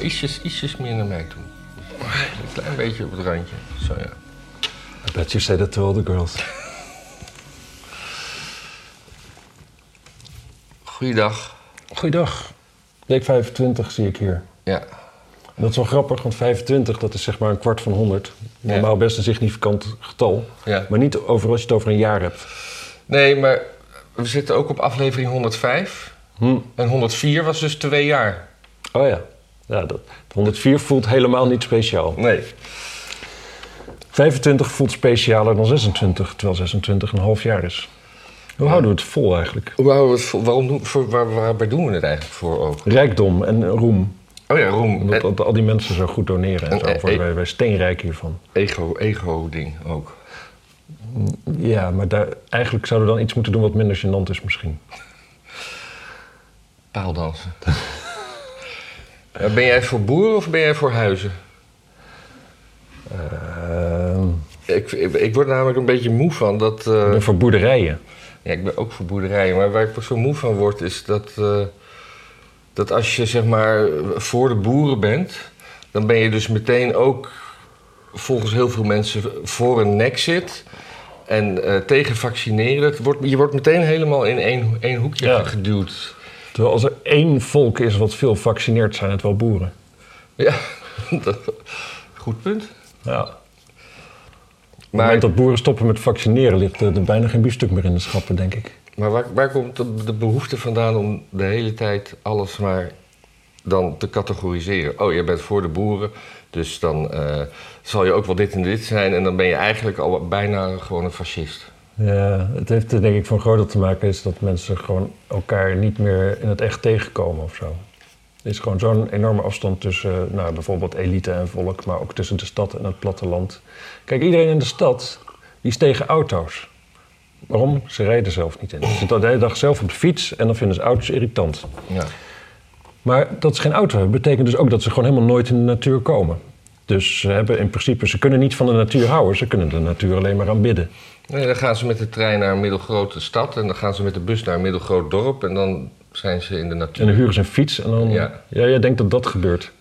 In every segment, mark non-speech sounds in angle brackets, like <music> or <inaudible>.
ietsjes, ietsjes meer naar mij toe. Een klein beetje op het randje. Zo ja. I bet you say that to all the girls. Goeiedag. Goeiedag. Week 25 zie ik hier. Ja. Dat is wel grappig, want 25 dat is zeg maar een kwart van 100. Normaal best een significant getal. ja. Maar niet over als je het over een jaar hebt. Nee, maar we zitten ook op aflevering 105. Hm. En 104 was dus twee jaar. Oh ja. Ja dat, 104 voelt helemaal niet speciaal. Nee. 25 voelt specialer dan 26, terwijl 26 een half jaar is. Hoe houden we het vol eigenlijk? Hoe houden we het voor, waarom doen, voor, waar, waar doen we het eigenlijk voor ook? Rijkdom en roem. Oh ja, roem. Omdat En al die mensen zo goed doneren en zo. Worden wij, wij steenrijk hiervan. ego, ego-ding ook. Ja, maar daar, eigenlijk zouden we dan iets moeten doen wat minder gênant is misschien. Paaldansen. Ja, ben jij voor boeren of ben jij voor huizen? Ehm, Ik, ik, ik word namelijk een beetje moe van dat... eh, voor boerderijen. Ja, ik ben ook voor boerderijen. Maar waar ik zo moe van word, is dat, eh, dat als je zeg maar voor de boeren bent, dan ben je dus meteen ook volgens heel veel mensen voor een nek zit. En eh, tegen vaccineren. Het wordt, je wordt meteen helemaal in één, één hoekje Ja. geduwd. Terwijl als er één volk is wat veel vaccineert, zijn het wel boeren. Ja, goed punt. Ja. Op het moment dat boeren stoppen met vaccineren, ligt er, er bijna geen biefstuk meer in de schappen, denk ik. maar waar, waar komt de, de behoefte vandaan om de hele tijd alles maar dan te categoriseren? Oh, je bent voor de boeren, dus dan eh, zal je ook wel dit en dit zijn. En dan ben je eigenlijk al bijna gewoon een fascist. Ja, het heeft denk ik groot deel te maken is dat mensen gewoon elkaar niet meer in het echt tegenkomen of zo. Er is gewoon zo'n enorme afstand tussen nou, bijvoorbeeld elite en volk, maar ook tussen de stad en het platteland. Kijk, iedereen in de stad die is tegen auto's. Waarom? Ze rijden zelf niet in. Ze zitten de hele dag zelf op de fiets en dan vinden ze auto's irritant. Ja. Maar dat ze geen auto hebben, betekent dus ook dat ze gewoon helemaal nooit in de natuur komen. Dus ze hebben in principe, ze kunnen niet van de natuur houden, ze kunnen de natuur alleen maar aanbidden. Nee, dan gaan ze met de trein naar een middelgrote stad en dan gaan ze met de bus naar een middelgroot dorp en dan zijn ze in de natuur. En dan huren ze een fiets en dan... Ja. Ja, jij denkt dat dat gebeurt.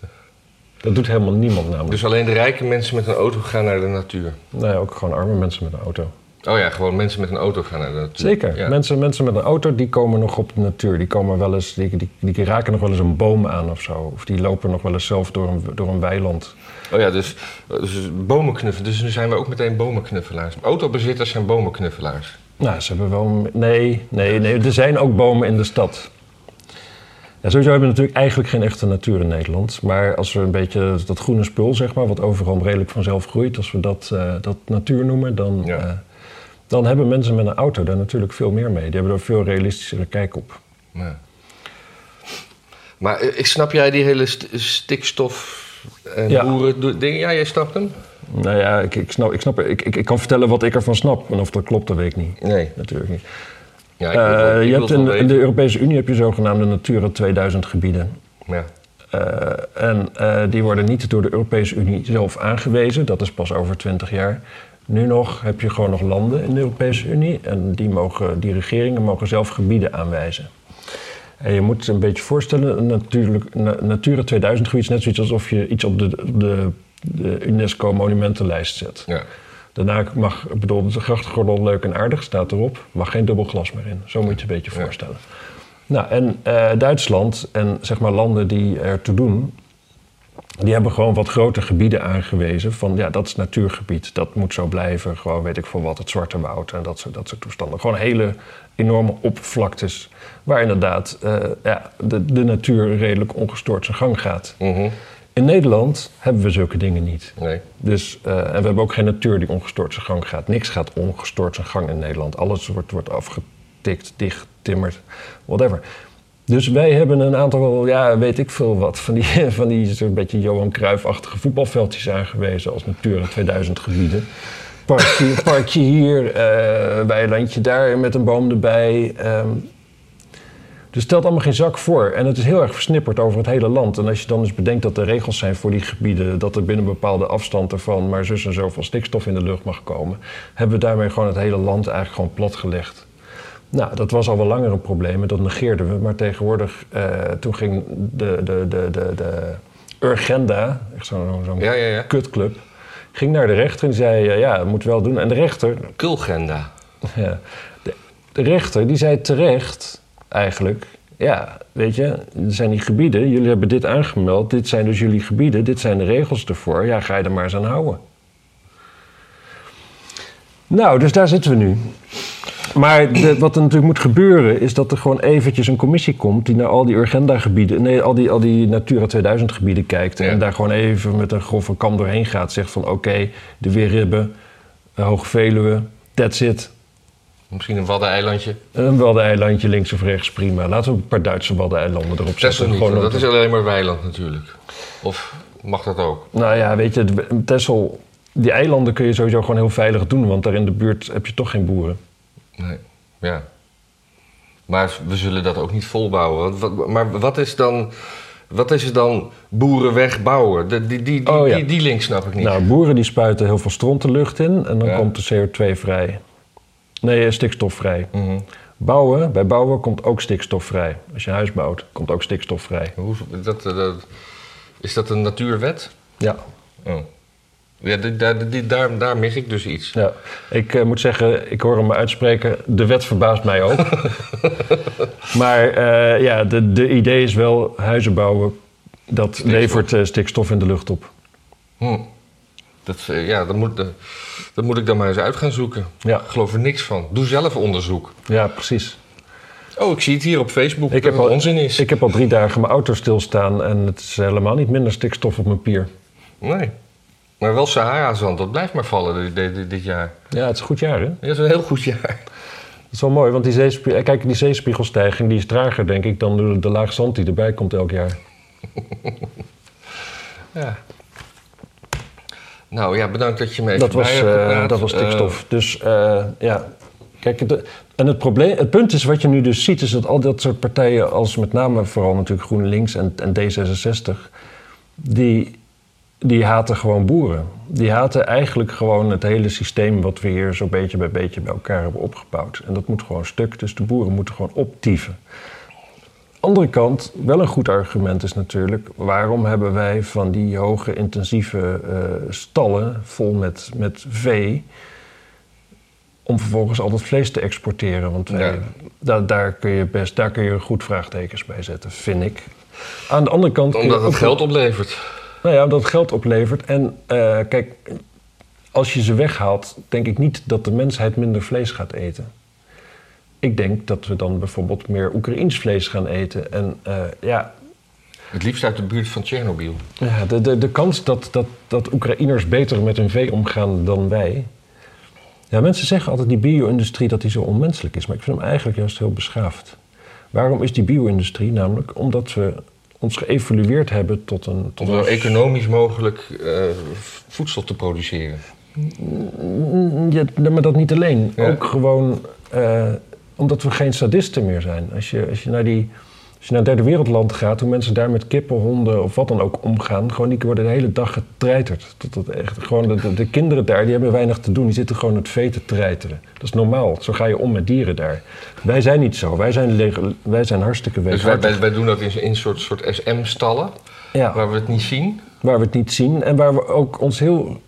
Dat doet helemaal niemand namelijk. Dus alleen de rijke mensen met een auto gaan naar de natuur. Nee, ook gewoon arme mensen met een auto. Oh ja, gewoon mensen met een auto gaan naar de natuur. Zeker. Ja. Mensen, mensen met een auto, die komen nog op de natuur. Die, komen wel eens, die, die, die raken nog wel eens een boom aan of zo. Of die lopen nog wel eens zelf door een, door een weiland. Oh ja, dus, dus bomenknuffelen. Dus nu zijn we ook meteen bomenknuffelaars. Autobezitters zijn bomenknuffelaars. Nou, ze hebben wel... Nee, nee, nee. Er zijn ook bomen in de stad. Ja, sowieso hebben we natuurlijk eigenlijk geen echte natuur in Nederland. Maar als we een beetje dat groene spul, zeg maar, wat overal redelijk vanzelf groeit, als we dat, eh, dat natuur noemen, dan, Ja. eh, dan hebben mensen met een auto daar natuurlijk veel meer mee. Die hebben er veel realistischere kijk op. Ja. Maar eh, ik snap jij die hele st- stikstof en Ja. boeren do- ding? Ja, jij snapt hem? Nou ja, ik, ik, snap, ik, snap, ik, ik, ik kan vertellen wat ik ervan snap. En of dat klopt, dat weet ik niet. Nee. Natuurlijk niet. Ja, ik wil Eh, ik je wil hebt in, de. Europese Unie heb je zogenaamde Natura 2000 gebieden. Ja. Eh, en eh, die worden niet door de Europese Unie zelf aangewezen. Dat is pas over 20 jaar. Nu nog heb je gewoon nog landen in de Europese Unie. En die, mogen, die regeringen mogen zelf gebieden aanwijzen. En je moet je een beetje voorstellen, een natuurlijk, na- Natura 2000 gebied is net zoiets alsof je iets op de, de, de UNESCO monumentenlijst zet. ja. Daarna mag, ik bedoel, de grachtgordel leuk en aardig, staat erop. Mag geen dubbel glas meer in. Zo moet je het een beetje Ja. voorstellen. Nou, en eh, Duitsland en zeg maar landen die ertoe doen... die hebben gewoon wat grote gebieden aangewezen van... ja, dat is natuurgebied, dat moet zo blijven. Gewoon weet ik veel wat, het Zwarte Woud en dat soort, dat soort toestanden. Gewoon hele enorme oppervlaktes... waar inderdaad eh, ja, de, de natuur redelijk ongestoord zijn gang gaat. Mhm. In Nederland hebben we zulke dingen niet. Nee. Dus, eh, en we hebben ook geen natuur die ongestoord zijn gang gaat. Niks gaat ongestoord zijn gang in Nederland. Alles wordt, wordt afgetikt, dichtgetimmerd, whatever. Dus wij hebben een aantal, ja, weet ik veel wat, van die, <laughs> van die zo'n beetje Johan Cruijff-achtige voetbalveldjes aangewezen als Natura 2000 gebieden. Parkje, <laughs> parkje hier, eh weilandje daar met een boom erbij. ehm. dus stelt allemaal geen zak voor. En het is heel erg versnipperd over het hele land. En als je dan eens bedenkt dat er regels zijn voor die gebieden... dat er binnen een bepaalde afstand ervan maar zus en zoveel stikstof in de lucht mag komen... hebben we daarmee gewoon het hele land eigenlijk gewoon platgelegd. Nou, dat was al wel langer een probleem en dat negeerden we. Maar tegenwoordig, eh, toen ging de, de, de, de, de Urgenda, echt zo'n zo'n Ja, ja, ja. kutclub, ging naar de rechter en die zei, eh, ja, dat moet wel doen. En de rechter, Kulgenda. ja, de, de rechter, die zei terecht eigenlijk, ja, weet je, er zijn die gebieden, jullie hebben dit aangemeld, dit zijn dus jullie gebieden, dit zijn de regels ervoor, ja, ga je er maar eens aan houden. Nou, dus daar zitten we nu. Maar de- wat er natuurlijk moet gebeuren is dat er gewoon eventjes een commissie komt die naar al die Urgenda-gebieden, nee, al die, al die Natura 2000-gebieden kijkt Ja. en daar gewoon even met een grove kam doorheen gaat, zegt van oké, de Weerribben, de Hoge Veluwe, that's it. Misschien een waddeneilandje. Een waddeneilandje links of rechts, prima. Laten we een paar Duitse waddeneilanden erop zetten. niet, Gewoon dat is alleen maar weiland natuurlijk. Of mag dat ook? Nou ja, weet je, Texel, die eilanden kun je sowieso gewoon heel veilig doen, want daar in de buurt heb je toch geen boeren. Nee, ja. Maar we zullen dat ook niet volbouwen. Wat, maar wat is dan... Wat is er dan boeren wegbouwen? Die, die, die, Oh, ja. die, die link snap ik niet. Nou, boeren die spuiten heel veel stront de lucht in en dan Ja. komt de CO2 vrij. Nee, eh, stikstof vrij. Mhm. Bouwen, bij bouwen komt ook stikstof vrij. Als je huis bouwt, komt ook stikstof vrij. Hoe, dat, eh, dat, is dat een natuurwet? Ja, Oh. Ja, die- daar, die- daar, daar mis ik dus iets. ja. Ik eh, moet zeggen, ik hoor hem uitspreken, de wet verbaast mij ook. <laughs> maar eh, ja, de, de idee is wel, huizen bouwen, dat Stikstof. levert eh, stikstof in de lucht op. Hm. Dat, ja, dat, moet, dat moet ik dan maar eens uit gaan zoeken. Ja. Ik geloof er niks van. Doe zelf onderzoek. Ja, precies. Oh, ik zie het hier op Facebook Ik dat heb, al, onzin is. ik heb al drie dagen mijn auto stilstaan en het is helemaal niet minder stikstof op mijn pier. Nee. Maar wel Sahara-zand, dat blijft maar vallen dit, dit, dit jaar. Ja, het is een goed jaar, hè? Ja, dat is een heel goed jaar. Dat is wel mooi, want die, zeespie- eh, kijk, die zeespiegelstijging die is trager, denk ik, dan de, de laag zand die erbij komt elk jaar. <laughs> Ja. Nou ja, bedankt dat je me even Dat was, eh, dat was stikstof. dus eh, ja, kijk, de- en het, probleem, het punt is wat je nu dus ziet, is dat al dat soort partijen, als met name vooral natuurlijk GroenLinks en, en D66, die, die haten gewoon boeren. Die haten eigenlijk gewoon het hele systeem wat we hier zo beetje bij beetje bij elkaar hebben opgebouwd. En dat moet gewoon stuk, dus de boeren moeten gewoon optieven. Andere kant, wel een goed argument is natuurlijk... waarom hebben wij van die hoge intensieve eh, stallen vol met, met vee... om vervolgens al dat vlees te exporteren? Want wij, Ja. daar, daar, kun je best, daar kun je goed vraagtekens bij zetten, vind ik. Aan de andere kant... Omdat het geld oplevert. Nou ja, dat het geld oplevert. En eh, kijk, als je ze weghaalt, denk ik niet dat de mensheid minder vlees gaat eten. Ik denk dat we dan bijvoorbeeld meer Oekraïens vlees gaan eten. En eh, ja, Het liefst uit de buurt van Tsjernobyl. ja de, de, de kans dat, dat, dat Oekraïners beter met hun vee omgaan dan wij. Ja, mensen zeggen altijd die bio-industrie dat die zo onmenselijk is. Maar ik vind hem eigenlijk juist heel beschaafd. Waarom is die bio-industrie? Namelijk omdat we ons geëvolueerd hebben tot een... Tot Om zo economisch mogelijk eh, voedsel te produceren. Mm, Ja, maar dat niet alleen. Ja. Ook gewoon eh, omdat we geen sadisten meer zijn. Als je, als je naar die. Als je naar derde wereldland gaat, hoe mensen daar met kippen, honden of wat dan ook omgaan, gewoon die worden de hele dag getreiterd. Tot het echt, gewoon de, de, de kinderen daar, die hebben weinig te doen, die zitten gewoon het vee te treiteren. Dat is normaal, zo ga je om met dieren daar. Wij zijn niet zo, wij zijn, wij zijn hartstikke Dus wij, weekhartig. wij, wij doen dat in, in een soort, soort SM-stallen, Ja. waar we het niet zien. waar we het niet zien en waar we ook ons heel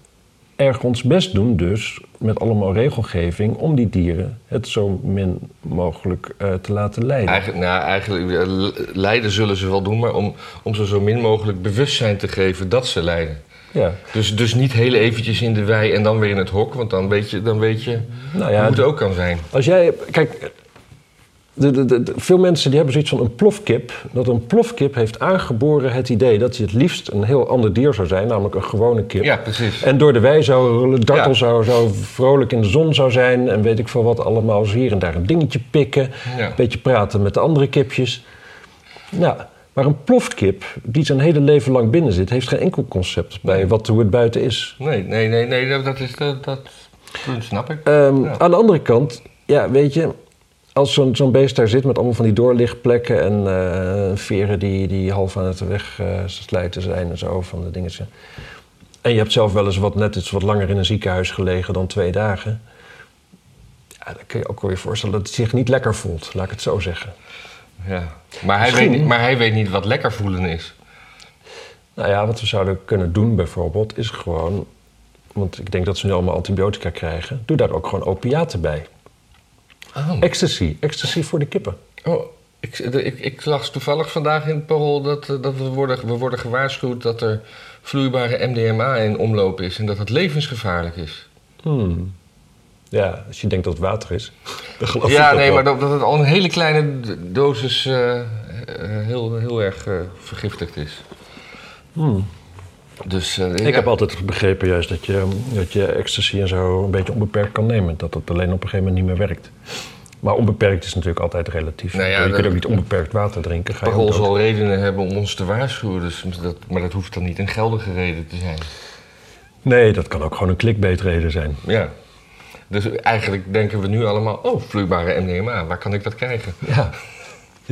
erg ons best doen, dus met allemaal regelgeving, om die dieren het zo min mogelijk eh, te laten lijden. Eigenlijk, nou, eigenlijk eh, lijden zullen ze wel doen, maar om, om ze zo min mogelijk bewustzijn te geven dat ze lijden. Ja, Dus, dus niet heel eventjes in de wei en dan weer in het hok, want dan weet je, dan weet je nou ja, hoe het ook kan zijn. als jij, kijk, de, de, de, de- veel mensen die hebben zoiets van een plofkip. Dat een plofkip heeft aangeboren het idee dat hij het liefst een heel ander dier zou zijn, namelijk een gewone kip. Ja, precies. En door de wei zou, dartel Ja. zou, zou vrolijk in de zon zou zijn en weet ik veel wat allemaal. Hier en daar een dingetje pikken, Ja. een beetje praten met de andere kipjes. Ja, maar een plofkip die zijn hele leven lang binnen zit, heeft geen enkel concept bij wat, hoe het buiten is. Nee, nee, nee, nee dat, is, dat, snap ik. Ehm, Ja. Aan de andere kant, ja, weet je, als zo'n zo'n beest daar zit met allemaal van die doorlichtplekken en eh, veren die, die half aan het weg eh, slijten zijn en zo van de dingen. En je hebt zelf wel eens wat net iets wat langer in een ziekenhuis gelegen dan twee dagen. Ja, dan kun je ook wel weer voorstellen dat het zich niet lekker voelt, laat ik het zo zeggen. Ja. Maar, hij Misschien- weet, niet- maar hij weet niet wat lekker voelen is. Nou ja, wat we zouden kunnen doen bijvoorbeeld is gewoon... Want ik denk dat ze nu allemaal antibiotica krijgen. Doe daar ook gewoon opiaten bij. Oh. Ecstasy. Ecstasy voor de kippen. Oh, ik, ik, ik las toevallig vandaag in het parool dat, eh, dat we, worden, we worden gewaarschuwd dat er vloeibare MDMA in omloop is en dat het levensgevaarlijk is. Hmm. Ja, als je denkt dat het water is. <laughs> dan geloof ja, nee, wel. maar dat, dat het al een hele kleine dosis eh, eh, heel, heel erg vergiftigd is. Hmm. Dus, eh, Ik ja. heb altijd begrepen juist dat je, dat je ecstasy en zo een beetje onbeperkt kan nemen. Dat het alleen op een gegeven moment niet meer werkt. Maar onbeperkt is natuurlijk altijd relatief. Nou ja, je dat- kunt ook niet onbeperkt water drinken. Ga Parool zal redenen hebben om ons te waarschuwen, dus dat, maar dat hoeft dan niet een geldige reden te zijn. Nee, dat kan ook gewoon een clickbait-reden zijn. Ja. Dus eigenlijk denken we nu allemaal, oh, vloeibare MDMA, waar kan ik dat krijgen? Ja.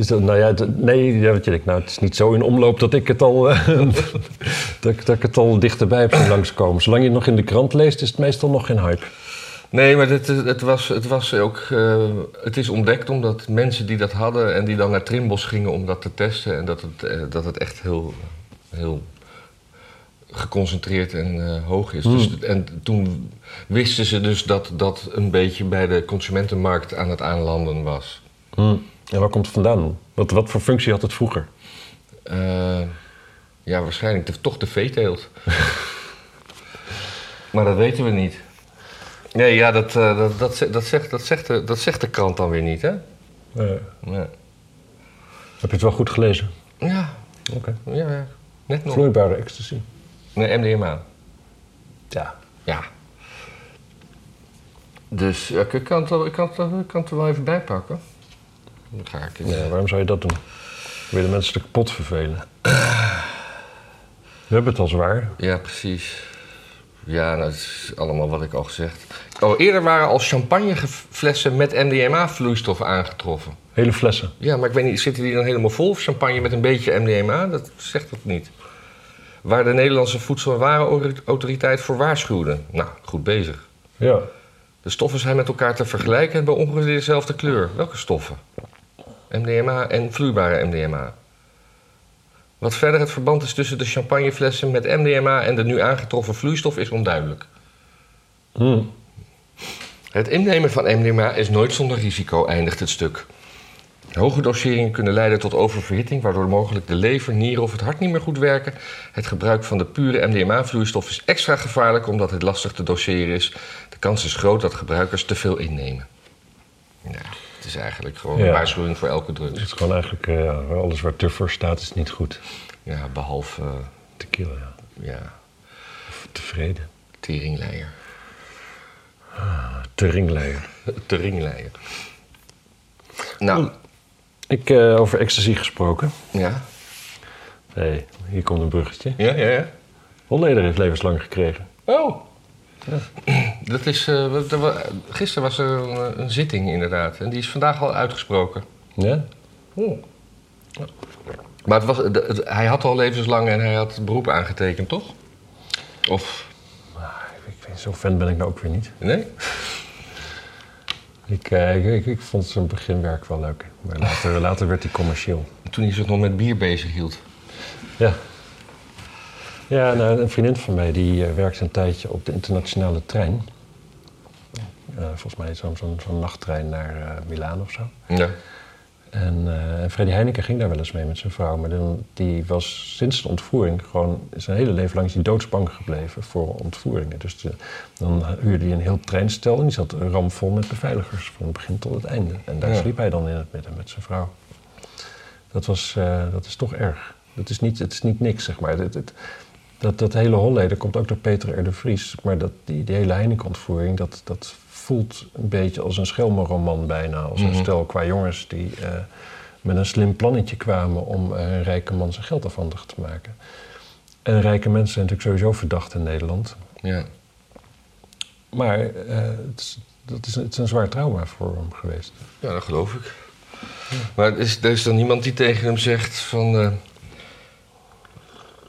Dat, nou ja, nee, ja, wat je denkt, nou, het is niet zo in omloop dat ik het al, eh, <laughs> dat, ik- dat ik het al dichterbij heb zien langskomen. Zolang je het nog in de krant leest, is het meestal nog geen hype. Nee, maar het, het, was, het was ook. eh, het is ontdekt omdat mensen die dat hadden en die dan naar Trimbos gingen om dat te testen. En dat het, eh, dat het echt heel, heel geconcentreerd en eh, hoog is. Hmm. Dus, en toen wisten ze dus dat dat een beetje bij de consumentenmarkt aan het aanlanden was. En waar komt het vandaan? Wat, wat voor functie had het vroeger? Eh, ja, waarschijnlijk de, toch de veeteelt. <laughs> maar dat weten we niet. Nee, ja, dat, eh, dat, dat, dat, zegt, dat, zegt de, dat zegt de krant dan weer niet, hè? Ja. heb je het wel goed gelezen? Ja, Oké. ja, ja. net nog. Vloeibare ecstasy. Nee, MDMA. Ja. Ja. Dus ik, kan het, wel- ik, kan het, ik kan het er wel even bij pakken. Dan ga ik ja. Waarom zou je dat doen? Wil je de mensen te kapot vervelen? We hebben het al zwaar. Ja, precies. Ja, nou, dat is allemaal wat ik al gezegd. Oh, eerder waren al champagneflessen met MDMA-vloeistoffen aangetroffen. Hele flessen. Ja, maar ik weet niet, zitten die dan helemaal vol of champagne met een beetje MDMA? Dat zegt het niet. Waar de Nederlandse Voedsel- en Warenautoriteit voor waarschuwde. Nou, goed bezig. Ja. De stoffen zijn met elkaar te vergelijken en hebben ongeveer dezelfde kleur. Welke stoffen? MDMA en vloeibare MDMA. Wat verder het verband is tussen de champagneflessen met MDMA en de nu aangetroffen vloeistof is onduidelijk. Hm. Het innemen van MDMA is nooit zonder risico, eindigt het stuk. Hoge doseringen kunnen leiden tot oververhitting, waardoor mogelijk de lever, nieren of het hart niet meer goed werken. Het gebruik van de pure MDMA-vloeistof is extra gevaarlijk omdat het lastig te doseren is. De kans is groot dat gebruikers te veel innemen. Ja, is eigenlijk gewoon een waarschuwing voor elke Het drugs. is gewoon eigenlijk, eh, alles waar te voor staat is niet goed. Ja, behalve, eh, Tequila, ja. ja, Of tevreden. teringleier. Teringleier. <laughs> Teringleier. Nou, Ik, eh, over ecstasy gesproken. ja. hey, hier komt een bruggetje. Ja, ja, ja. Holleder heeft levenslang gekregen. Oh. Dat is, eh, er gisteren was er een, een zitting inderdaad. En die is vandaag al uitgesproken. Ja? Maar het was, het- hij had al levenslang en hij had beroep aangetekend, toch? Of, Ik weet, zo fan ben ik nou ook weer niet. nee? Ik, eh, ik, ik, ik vond zijn beginwerk wel leuk. Maar later, later werd hij commercieel. Toen hij zich nog met bier bezig hield. Ja. Ja, nou, een vriendin van mij die eh, werkte een tijdje op de internationale trein. Eh, volgens mij zo'n zo'n zo'n nachttrein naar eh Milaan of zo. Ja. En, en Freddy Heineken ging daar wel eens mee met zijn vrouw. Maar dan, die was sinds de ontvoering gewoon zijn hele leven lang is hij doodsbang gebleven voor ontvoeringen. Dus de- dan huurde hij een heel treinstel en die zat ramvol met beveiligers van het begin tot het einde. En daar Ja. sliep hij dan in het midden met zijn vrouw. Dat, was, dat is toch erg. Dat is niet, het is niet niks, zeg maar. Het, het- dat, dat hele Holleden komt ook door Peter R. de Vries. Maar dat, die, die hele Heineken-ontvoering, dat, dat voelt een beetje als een schelmenroman bijna. Als een Mhm. stel qua jongens die eh, met een slim plannetje kwamen om eh, een rijke man zijn geld afhandig te maken. En rijke mensen zijn natuurlijk sowieso verdacht in Nederland. ja. Maar eh, het, is, dat is, het is een zwaar trauma voor hem geweest. Ja, dat geloof ik. Maar er is, er is dan niemand die tegen hem zegt van...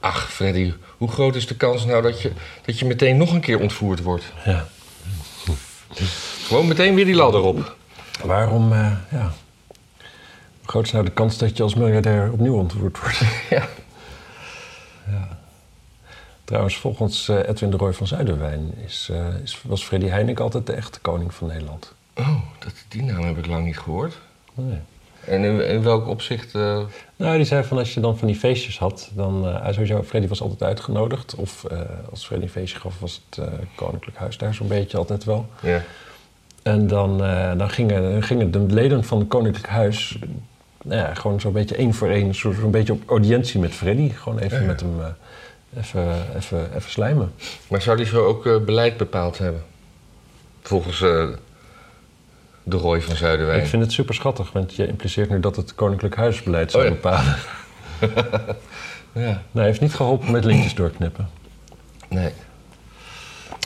Ach, Freddy, hoe groot is de kans nou dat je, dat je meteen nog een keer ontvoerd wordt? Ja. Gewoon meteen weer die ladder op. Waarom, eh, ja. Hoe groot is nou de kans dat je als miljardair opnieuw ontvoerd wordt? <laughs> Ja. Trouwens, volgens eh, Edwin de Roy van Zuiderwijn is, eh, is, was Freddy Heineken altijd de echte koning van Nederland. Oh, dat, die naam heb ik lang niet gehoord. Nee. En in, in welk opzicht... eh, Nou, die zei van als je dan van die feestjes had, dan... hij sowieso, Freddy was altijd uitgenodigd. Of eh, als Freddy een feestje gaf, was het Koninklijk Huis daar zo'n beetje altijd wel. ja. En dan, dan gingen, gingen de leden van het Koninklijk Huis... Nou ja, gewoon zo'n beetje één voor één, zo- zo'n beetje op audiëntie met Freddy. Gewoon even Ja. met hem even, even, even slijmen. Maar zou die zo ook beleid bepaald hebben? Volgens de Roy van Zuiderwijn. Ik vind het super schattig, want je impliceert nu dat het Koninklijk Huisbeleid zou Oh ja. bepalen. <laughs> Ja, Nou, hij heeft niet geholpen met lintjes doorknippen. nee.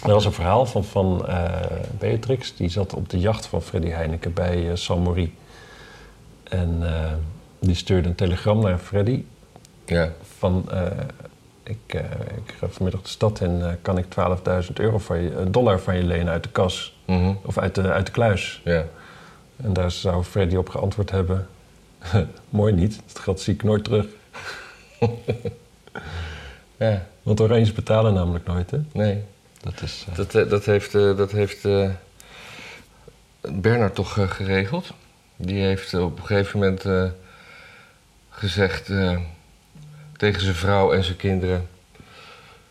Er was een verhaal van, van eh, Beatrix, die zat op de jacht van Freddy Heineken bij eh Salmorie. En eh, die stuurde een telegram naar Freddy Ja. van... ik, ik ga vanmiddag de stad in, kan ik 12.000 euro van je, dollar van je lenen uit de kas? Mhm. Of uit de, uit de kluis? ja. En daar zou Freddy op geantwoord hebben... <laughs> Mooi niet, het geld zie ik nooit terug. <laughs> Ja, Want Oranjes betalen namelijk nooit, hè? nee. Dat is... eh, Dat, eh, dat heeft, eh, dat heeft Bernard toch geregeld. Die heeft op een gegeven moment gezegd tegen zijn vrouw en zijn kinderen: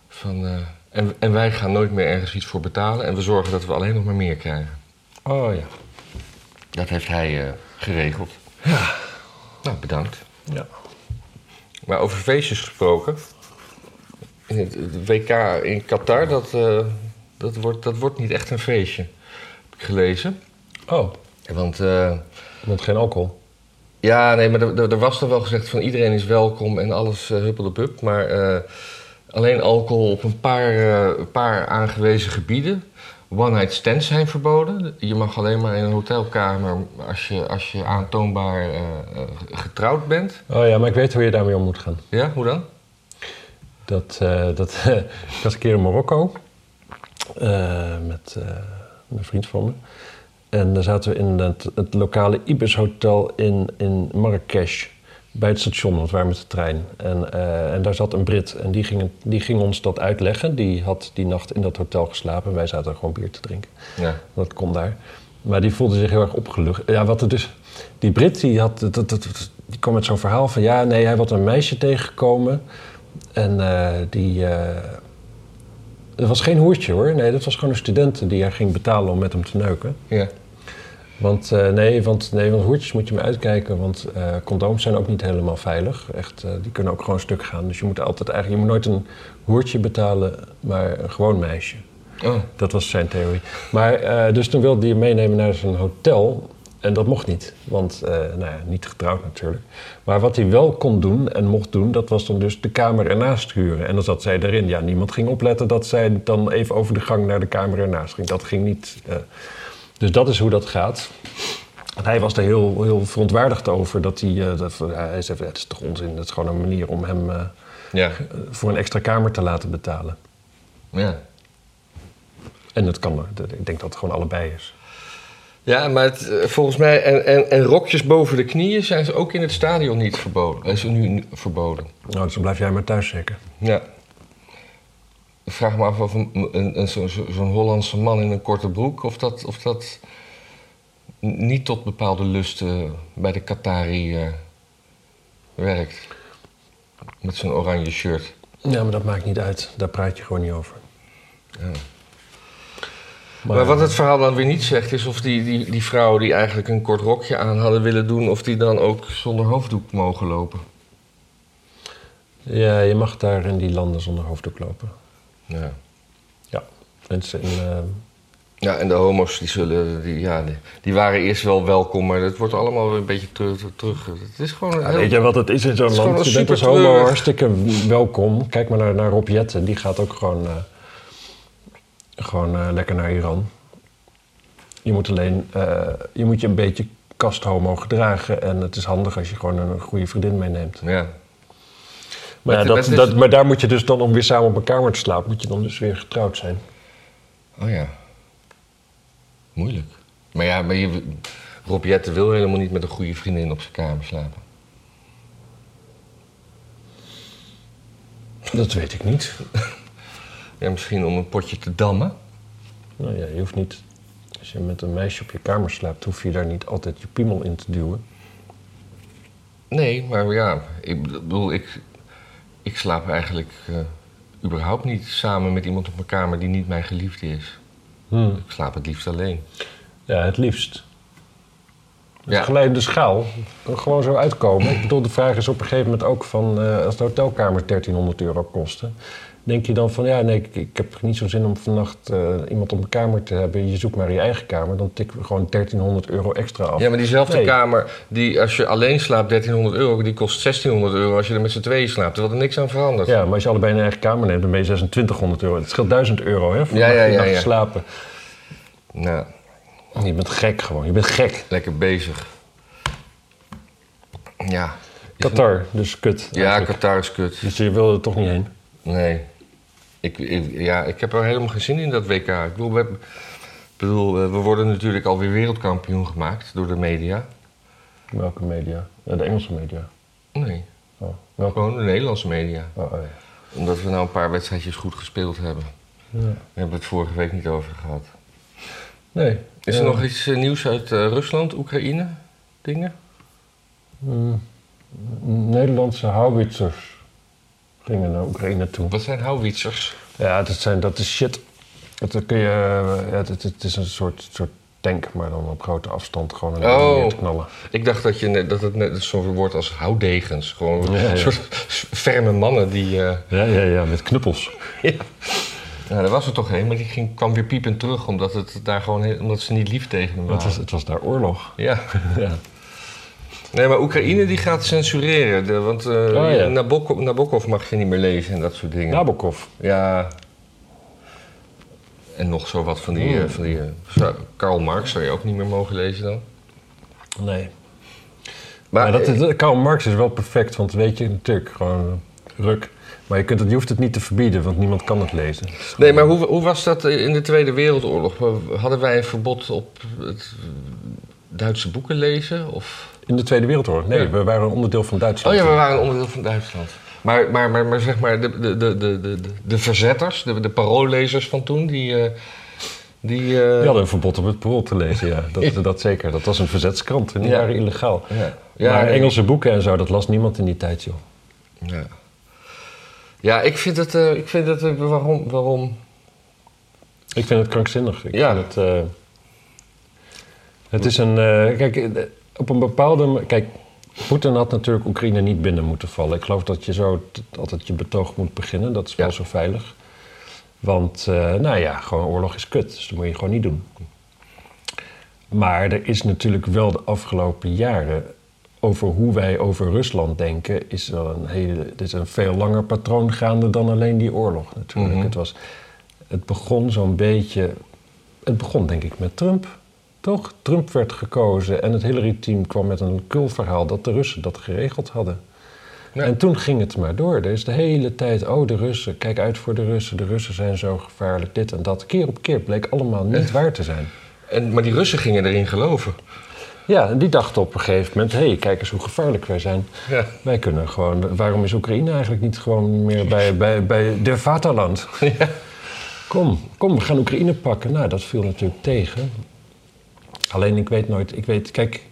van, en, en wij gaan nooit meer ergens iets voor betalen en we zorgen dat we alleen nog maar meer krijgen. Oh ja. Dat heeft hij eh, geregeld. Ja. Nou, bedankt. ja. Maar over feestjes gesproken. In het WK in Qatar, dat, eh, dat, wordt, dat wordt niet echt een feestje. Heb ik gelezen. Oh, Want eh, want geen alcohol. ja, nee, maar er, was dan wel gezegd van iedereen is welkom en alles uh, huppeldepup. Maar eh, alleen alcohol op een paar, eh, paar aangewezen gebieden. One-night stands zijn verboden. Je mag alleen maar in een hotelkamer als je, als je aantoonbaar eh, eh, getrouwd bent. Oh ja, maar ik weet hoe je daarmee om moet gaan. Ja, hoe dan? Dat, dat, <laughs> ik was een keer in Marokko met een vriend van me. En daar zaten we in het, het lokale Ibis Hotel in, in Marrakesh. Bij het station, want we waren met de trein. En, eh, en daar zat een Brit en die ging, die ging ons dat uitleggen. Die had die nacht in dat hotel geslapen en wij zaten er gewoon bier te drinken. Ja. Dat kon daar. Maar die voelde zich heel erg opgelucht. Ja, wat er dus... Die Brit die, had, dat, dat, dat- die kwam met zo'n verhaal van... Ja, nee, hij was een meisje tegengekomen. En eh, die... eh dat was geen hoertje hoor. Nee, dat was gewoon een student die hij ging betalen om met hem te neuken. Ja. Want, eh, nee, want, nee, want hoertjes moet je maar uitkijken. Want eh, condooms zijn ook niet helemaal veilig. Echt, eh, die kunnen ook gewoon stuk gaan. Dus je moet altijd eigenlijk... Je moet nooit een hoertje betalen, maar een gewoon meisje. Oh. Dat was zijn theorie. Maar dus toen wilde hij hem meenemen naar zijn hotel. En dat mocht niet. Want, nou ja, niet getrouwd natuurlijk. Maar wat hij wel kon doen en mocht doen, dat was dan dus de kamer ernaast huren. En dan zat zij erin. Ja, niemand ging opletten dat zij dan even over de gang naar de kamer ernaast ging. Dat ging niet. Dus dat is hoe dat gaat. En hij was er heel, heel verontwaardigd over. Dat hij, eh, dat, hij zei, het is toch onzin. Dat is gewoon een manier om hem eh, Ja. voor een extra kamer te laten betalen. Ja. En dat kan, ik denk dat het gewoon allebei is. Ja, maar het, eh, volgens mij... En, en, en rokjes boven de knieën zijn ze ook in het stadion niet verboden. Is nu nu verboden. Nou, dus dan blijf jij maar thuis zeker. Ja. Ik vraag me af of een, een, een, zo- zo- zo'n Hollandse man in een korte broek... of dat, of dat niet tot bepaalde lusten bij de Qatari eh, werkt. Met zo'n oranje shirt. Ja, maar dat maakt niet uit. Daar praat je gewoon niet over. Ja. Maar, wat het verhaal dan weer niet zegt, is of die, die, die vrouwen die eigenlijk een kort rokje aan hadden willen doen, of die dan ook zonder hoofddoek mogen lopen. Ja, je mag daar in die landen zonder hoofddoek lopen. Ja. Ja. Mensen in... eh, Ja, en de homo's die zullen, die, ja, die, die waren eerst wel welkom, maar het wordt allemaal weer een beetje terug. terug. Het is gewoon een ja, heel- weet je wat het is in zo'n land? Je bent als homo treurig- hartstikke welkom. Kijk maar naar, naar Rob Jetten. Die gaat ook gewoon, eh, gewoon eh, lekker naar Iran. Je moet alleen... je moet je een beetje kasthomo gedragen. En het is handig als je gewoon een goede vriendin meeneemt. Ja. Maar, dat, dat, maar daar moet je dus dan, om weer samen op een kamer te slapen... moet je dan dus weer getrouwd zijn. Oh ja. Moeilijk. Maar ja, maar je, Rob Jetten wil helemaal niet met een goede vriendin op zijn kamer slapen. Dat weet ik niet. <laughs> Ja, misschien om een potje te dammen. Nou ja, je hoeft niet... Als je met een meisje op je kamer slaapt, hoef je daar niet altijd je piemel in te duwen. Nee, maar ja, ik bedoel, ik, ik slaap eigenlijk eh, überhaupt niet samen met iemand op mijn kamer die niet mijn geliefde is. Hmm. Ik slaap het liefst alleen. Ja, het liefst. Het Ja. geleide schaal kan gewoon zo uitkomen. Ik bedoel, de vraag is op een gegeven moment ook van... eh, als de hotelkamers 1300 euro kosten... denk je dan van, ja, nee, ik, ik heb niet zo'n zin om vannacht eh, iemand op mijn kamer te hebben. Je zoekt maar je eigen kamer. Dan tikken we gewoon 1300 euro extra af. Ja, maar diezelfde Nee. kamer, die als je alleen slaapt 1300 euro, die kost 1600 euro als je er met z'n tweeën slaapt. Terwijl er niks aan verandert. Ja, maar als je allebei een eigen kamer neemt, dan ben je 2600 euro. Het scheelt 1000 euro, hè, voor Ja, ja, ja, ja, slapen. Nou, Je bent gek gewoon, je bent gek. lekker bezig. Ja. Qatar, dus kut. Ja. Qatar is kut. Dus je wilde er toch niet heen? Nee. Ik, ik- ja, ik heb er helemaal geen zin in dat WK. Ik bedoel, we, bedoel, eh, we worden natuurlijk alweer wereldkampioen gemaakt door de media. Welke media? De Engelse media. Nee, Oh, welke? gewoon de Nederlandse media. Oh, oh, ja. Omdat we nou een paar wedstrijdjes goed gespeeld hebben. Ja. Daar hebben we het vorige week niet over gehad. Nee. Is er Ja. nog iets eh, nieuws uit eh, Rusland, Oekraïne? Dingen? Mm, Nederlandse houwitsers gingen naar Oekraïne toe. Wat zijn houwitsers? Ja, dat, zijn, dat is shit. Dat kun je, ja, het, het is een soort, soort tank, maar dan op grote afstand gewoon een Oh. neer te knallen. Ik dacht dat, je, net- dat het net zo'n woord als houtdegens. Gewoon Ja, ja. een soort ferme mannen die... eh, Ja, ja, ja, met knuppels. <laughs> ja. Nou, er was er toch een, maar die ging, kwam weer piepend terug omdat, het daar gewoon, omdat ze niet lief tegen Het waren. was, het was daar oorlog. Ja. <laughs> ja. Nee, maar Oekraïne die gaat censureren. De, want eh Oh, ja. Nabokov, Nabokov mag je niet meer lezen en dat soort dingen. Nabokov. Ja. En nog zo wat van die... Hmm. eh, van die eh, Karl Marx zou je ook niet meer mogen lezen dan. Nee. Maar, Maar dat, Karl Marx is wel perfect, want weet je, natuurlijk, gewoon ruk. Maar je, kunt het, je hoeft het niet te verbieden, want niemand kan het lezen. Het Nee, maar hoe, hoe was dat in de Tweede Wereldoorlog? Hadden wij een verbod op het Duitse boeken lezen? Of... In de Tweede Wereldoorlog? Nee, Ja. we waren een onderdeel van Oh Duitsland. ja, we waren een onderdeel van Duitsland. Maar, maar, maar, maar zeg maar, de, de, de, de, de, de verzetters, de, de paroollezers van toen, die... eh, die Die hadden een verbod om het parool te lezen, ja. Dat, <laughs> dat zeker. Dat was een verzetskrant en die Ja. waren illegaal. ja. Ja, maar. Engelse boeken en zo, dat las niemand in die tijd, joh. Ja, ja ik vind het... eh, ik vind het waarom, waarom... Ik vind het krankzinnig. Ik Ja. vind het, het is een... kijk, op een bepaalde... Kijk, Poetin had natuurlijk Oekraïne niet binnen moeten vallen. Ik geloof dat je zo altijd je betoog moet beginnen. Dat is wel Ja. zo veilig. Want, eh, nou ja, gewoon oorlog is kut. Dus dat moet je gewoon niet doen. Maar er is natuurlijk wel de afgelopen jaren... over hoe wij over Rusland denken... is wel een, hele, het is een veel langer patroon gaande dan alleen die oorlog natuurlijk. Mhm. Het, was, het begon zo'n beetje... Het begon denk ik met Trump, toch? Trump werd gekozen en het Hillary-team kwam met een kulverhaal... dat de Russen dat geregeld hadden. Ja. En toen ging het maar door. Er is de hele tijd, oh de Russen, kijk uit voor de Russen. De Russen zijn zo gevaarlijk, dit en dat. Keer op keer bleek allemaal niet waar te zijn. En, maar die Russen gingen erin geloven. Ja, en die dachten op een gegeven moment... hé, hey, kijk eens hoe gevaarlijk wij zijn. Ja. Wij kunnen gewoon... Waarom is Oekraïne eigenlijk niet gewoon meer bij, bij, bij de Vaterland? <laughs> Ja. Kom, kom, we gaan Oekraïne pakken. Nou, dat viel natuurlijk tegen. Alleen ik weet nooit... Ik weet, kijk...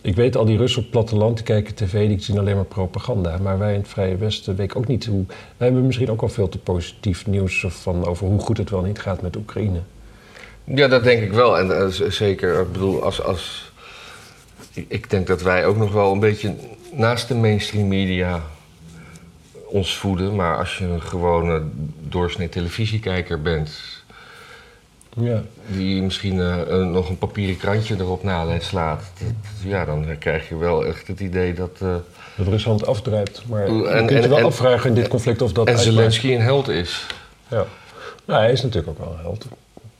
Ik weet al die Russen op het platteland, die kijken tv, die zien alleen maar propaganda. Maar wij in het Vrije Westen weten ook niet hoe... Wij hebben misschien ook wel veel te positief nieuws van, over hoe goed het wel niet gaat met Oekraïne. Ja, dat denk ik wel. En eh, zeker, ik bedoel, als, als... Ik denk dat wij ook nog wel een beetje naast de mainstream media ons voeden. Maar als je een gewone doorsnee televisiekijker bent... Ja. die misschien eh, nog een papieren krantje erop na slaat... ja, dan krijg je wel echt het idee dat... eh, Dat Rusland afdruipt. Maar En- je kunt je wel en- afvragen in dit conflict of dat en uitmaakt. Zelensky een held is. Ja. Nou, hij is natuurlijk ook wel een held. In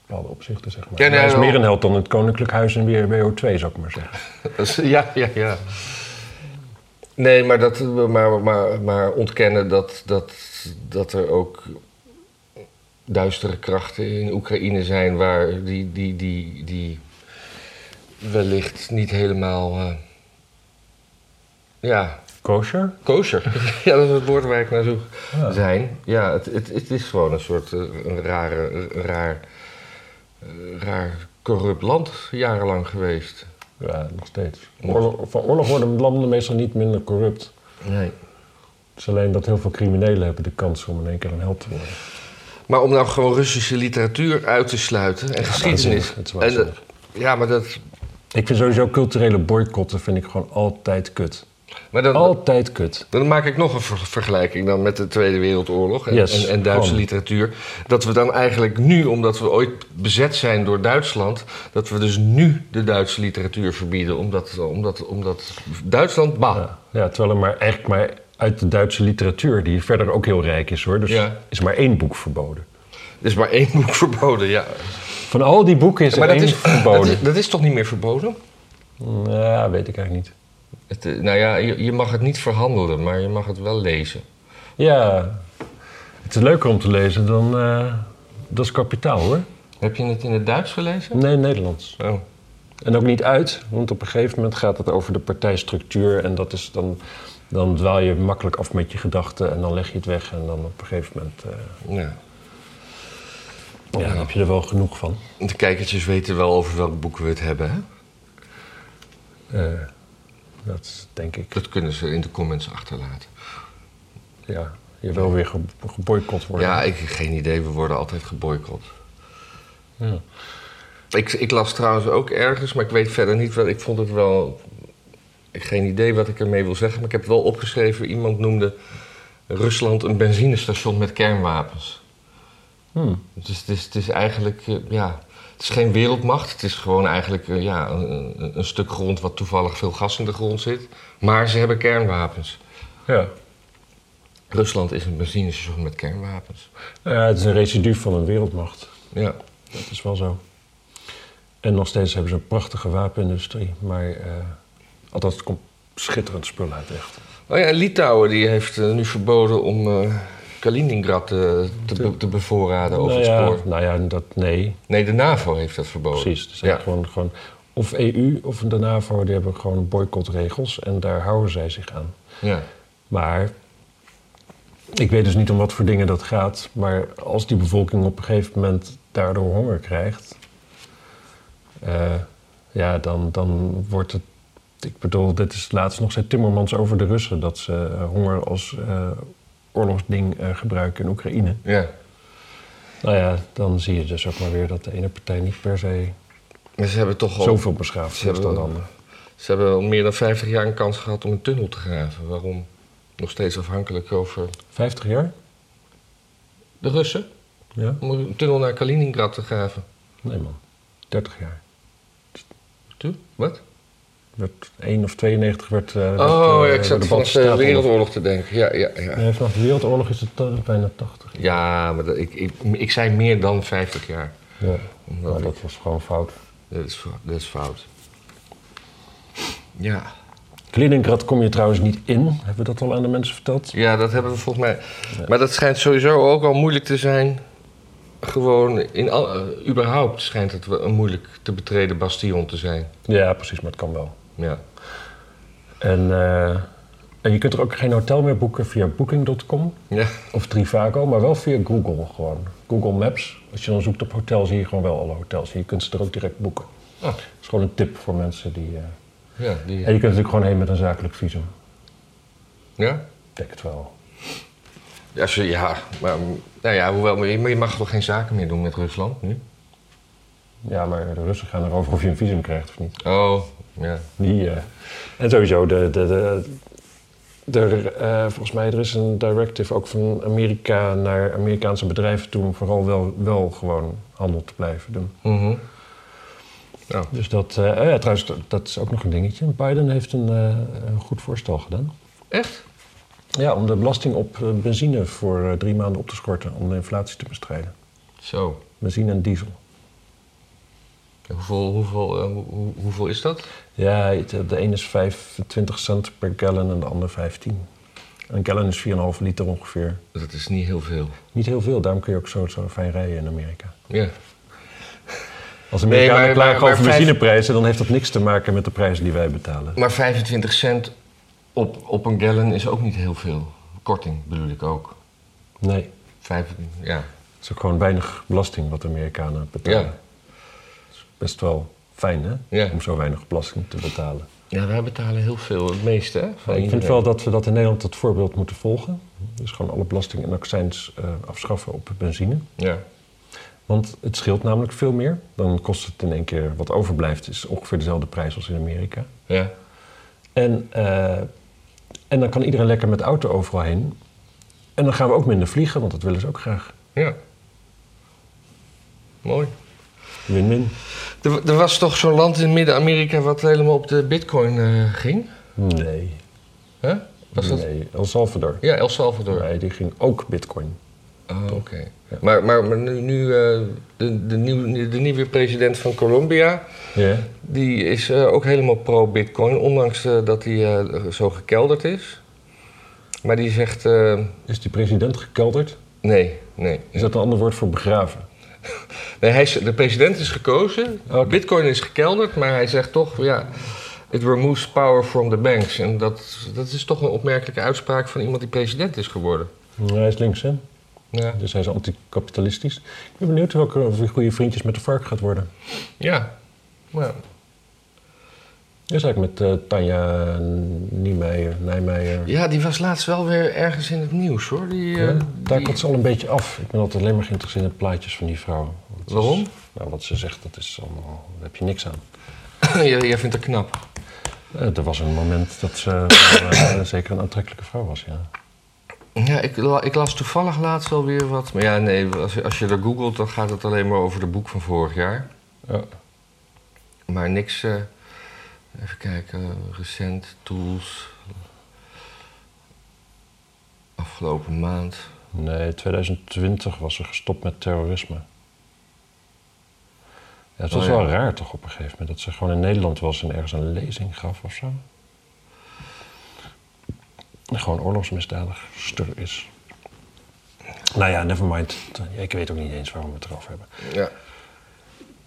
bepaalde opzichten, zeg maar. Ja, nee, hij is meer een held dan het Koninklijk Huis en weer WO2, zou ik maar zeggen. <laughs> Ja, ja, ja. Nee, maar, dat, maar, maar, maar ontkennen dat, dat, dat er ook duistere krachten in Oekraïne zijn waar die, die, die, die wellicht niet helemaal. eh, ja, Kosher? Kosher. <laughs> ja, dat is het woord waar ik naar zoek. Ja. Zijn. Ja, het, het, het is gewoon een soort eh, een rare, een raar, eh, raar corrupt land jarenlang geweest. Ja, nog steeds. Oorlog, van oorlog worden landen meestal niet minder corrupt. Nee. Het is alleen dat heel veel criminelen hebben de kans om in één keer een held te worden. Maar om nou gewoon Russische literatuur uit te sluiten en geschiedenis. is En, eh, ja, maar dat. Ik vind sowieso culturele boycotten vind ik gewoon altijd kut. Maar dan, Altijd kut. dan maak ik nog een ver- vergelijking dan met de Tweede Wereldoorlog en, Yes, en, en Duitse gewoon. literatuur. Dat we dan eigenlijk nu, omdat we ooit bezet zijn door Duitsland, dat we dus nu de Duitse literatuur verbieden. Omdat, omdat, omdat Duitsland, bah. Ja, ja, terwijl er maar eigenlijk maar uit de Duitse literatuur, die verder ook heel rijk is hoor, dus Ja. is maar één boek verboden. Er is maar één <laughs> boek verboden, ja. Van al die boeken is er maar dat één is, dat, verboden. is, dat is toch niet meer verboden? Ja, weet ik eigenlijk niet. Het, eh, nou ja, je, je mag het niet verhandelen, maar je mag het wel lezen. Ja, het is leuker om te lezen dan eh, Dat is kapitaal hoor. Heb je het in het Duits gelezen? Nee, Nederlands. Oh. En ook niet uit, want op een gegeven moment gaat het over de partijstructuur. En dat is dan, dan dwaal je makkelijk af met je gedachten en dan leg je het weg. En dan op een gegeven moment eh, Ja. ja, dan heb je er wel genoeg van. De kijkertjes weten wel over welk boek we het hebben, hè? Eh, dat denk ik, Dat kunnen ze in de comments achterlaten. ja, je wil weer ge geboycott worden. Ja, ik heb geen idee. We worden altijd geboycott. Ja. Ik, ik las trouwens ook ergens, maar ik weet verder niet. Ik vond het wel. Ik heb geen idee wat ik ermee wil zeggen, maar ik heb wel opgeschreven. Iemand noemde Rusland een benzinestation met kernwapens. Hmm. Dus het is, het is eigenlijk, eh, ja, het is geen wereldmacht. Het is gewoon eigenlijk eh, ja, een, een- een stuk grond wat toevallig veel gas in de grond zit. Maar ze hebben kernwapens. ja. Rusland is een benzinestation met kernwapens. Ja, het is een residu van een wereldmacht. Ja. Dat is wel zo. En nog steeds hebben ze een prachtige wapenindustrie. Maar eh althans, het komt schitterend spul uit, echt. Oh ja, Litouwen die heeft eh, nu verboden om eh, Kaliningrad eh, te, be- te bevoorraden over nou, het ja, spoor. nou ja, dat, nee, Nee, de NAVO heeft dat verboden. precies. Zijn Ja. gewoon, gewoon, of EU of de NAVO, die hebben gewoon boycottregels. En daar houden zij zich aan. Ja. Maar ik weet dus niet om wat voor dingen dat gaat. Maar als die bevolking op een gegeven moment daardoor honger krijgt, ja, dan, dan wordt het. Ik bedoel, dit is laatst nog zei Timmermans over de Russen dat ze eh, honger als eh, oorlogsding eh, gebruiken in Oekraïne. ja. Nou ja, dan zie je dus ook maar weer dat de ene partij niet per se Maar ze hebben toch al, zoveel beschaafd ze dan de andere. ze hebben al meer dan 50 jaar een kans gehad om een tunnel te graven. Waarom? Nog steeds afhankelijk over 50 jaar? de Russen? Ja? Om een tunnel naar Kaliningrad te graven. Nee man, 30 jaar. Wat? Werd 1 of 92 werd. eh, werd, Oh, eh, ja, ik de zat vanaf de Wereldoorlog te denken. Ja, ja, ja. Nee, vanaf de Wereldoorlog is het eh, bijna 80. Ja, maar dat, ik, ik, ik zei meer dan 50 jaar. Ja, nou, ik- dat was gewoon fout. dat, is, dat is fout. Ja. Kaliningrad kom je trouwens niet in. Hebben we dat al aan de mensen verteld? ja, dat hebben we volgens mij. Maar dat schijnt sowieso ook al moeilijk te zijn. Gewoon, in al, eh, überhaupt schijnt het een moeilijk te betreden bastion te zijn. Ja, precies, maar het kan wel. Ja. En, eh, en je kunt er ook geen hotel meer boeken via booking.com Ja. of Trivago, maar wel via Google gewoon. Google Maps. Als je dan zoekt op hotel, zie je gewoon wel alle hotels. Je kunt ze er ook direct boeken. Oh, Dat is gewoon een tip voor mensen die... eh, ja, die, En je kunt natuurlijk gewoon heen met een zakelijk visum. ja? Ik denk het wel. Ja, ja, maar nou ja, hoewel, maar je mag toch geen zaken meer doen met Rusland nu? Ja, maar de Russen gaan erover of je een visum krijgt of niet. Oh, ja. Die, eh, en sowieso, de, de, de, de, eh, volgens mij er is een directive ook van Amerika naar Amerikaanse bedrijven toe... om vooral wel, wel gewoon handel te blijven doen. Mhm. Nou, Dus dat, oh ja, trouwens, dat, dat is ook nog een dingetje. Biden heeft een, een goed voorstel gedaan. echt? Ja, om de belasting op benzine voor drie maanden op te schorten... om de inflatie te bestrijden. Zo. Benzine en diesel. Hoeveel, hoeveel, eh, hoe- hoe- hoeveel is dat? Ja, het- de ene is 25 cent per gallon en de ander 15. Een gallon is 4,5 liter ongeveer. Dat is niet heel veel. Niet heel veel, daarom kun je ook zo, zo fijn rijden in Amerika. Ja. Als Nee, Amerikanen maar- klagen over vijf- benzineprijzen, dan heeft dat niks te maken met de prijzen die wij betalen. Maar 25 cent op, op een gallon is ook niet heel veel. Korting bedoel ik ook. Nee, Vijf, ja. het is ook gewoon weinig belasting wat de Amerikanen betalen. Ja. Best wel fijn, hè? Ja. Om zo weinig belasting te betalen. ja, wij betalen heel veel, het meeste hè. van ik vind wel dat we dat in Nederland het voorbeeld moeten volgen. Dus gewoon alle belasting en accijns eh, afschaffen op benzine. Ja. Want het scheelt namelijk veel meer. Dan kost het in één keer wat overblijft, is ongeveer dezelfde prijs als in Amerika. Ja. En, eh, en dan kan iedereen lekker met de auto overal heen. En dan gaan we ook minder vliegen, want dat willen ze ook graag. ja. Mooi. Win-win. Er, er was toch zo'n land in Midden-Amerika wat helemaal op de bitcoin eh, ging? Nee. Was dat? Nee, El Salvador. Ja, El Salvador. Nee, die ging ook bitcoin. Oh, oké. Maar, maar, maar nu, nu eh, de, de, nieuw, de nieuwe president van Colombia, Ja. die is eh, ook helemaal pro-bitcoin, ondanks dat hij zo gekelderd is. Maar die zegt, Is die president gekelderd? nee, nee. Is dat een ander woord voor begraven? Nee hij is, de president is gekozen, bitcoin is gekelderd, maar hij zegt toch, ja, it removes power from the banks. En dat, dat is toch een opmerkelijke uitspraak van iemand die president is geworden. Hij is links, hè? Ja, Dus hij is anticapitalistisch. Ik ben benieuwd welke of hij goede vriendjes met de vark gaat worden. ja. Ja. Is eigenlijk met eh, Tanja Niemeyer, Nijmeijer. Ja, die was laatst wel weer ergens in het nieuws hoor. Die, eh, Ja, daar die- komt ze al een beetje af. Ik ben altijd alleen maar geïnteresseerd in plaatjes van die vrouw. Is- Waarom? nou, wat ze zegt, dat is allemaal, daar heb je niks aan. <laughs> jij, vindt haar knap. Eh, er was een moment dat ze <coughs> zeker een aantrekkelijke vrouw was, ja. Ja, ik, ik las toevallig laatst wel weer wat. Maar ja, nee, als, je- als je er googelt, dan gaat het alleen maar over de boek van vorig jaar. ja. Maar niks. Even kijken, recent, tools. Afgelopen maand. Nee, 2020 was ze gestopt met terrorisme. Ja, het was Oh, ja. wel raar toch op een gegeven moment dat ze gewoon in Nederland was en ergens een lezing gaf of zo. En gewoon oorlogsmisdadigster is. Nou ja, nevermind. Ik weet ook niet eens waarom we het erover hebben. Ja.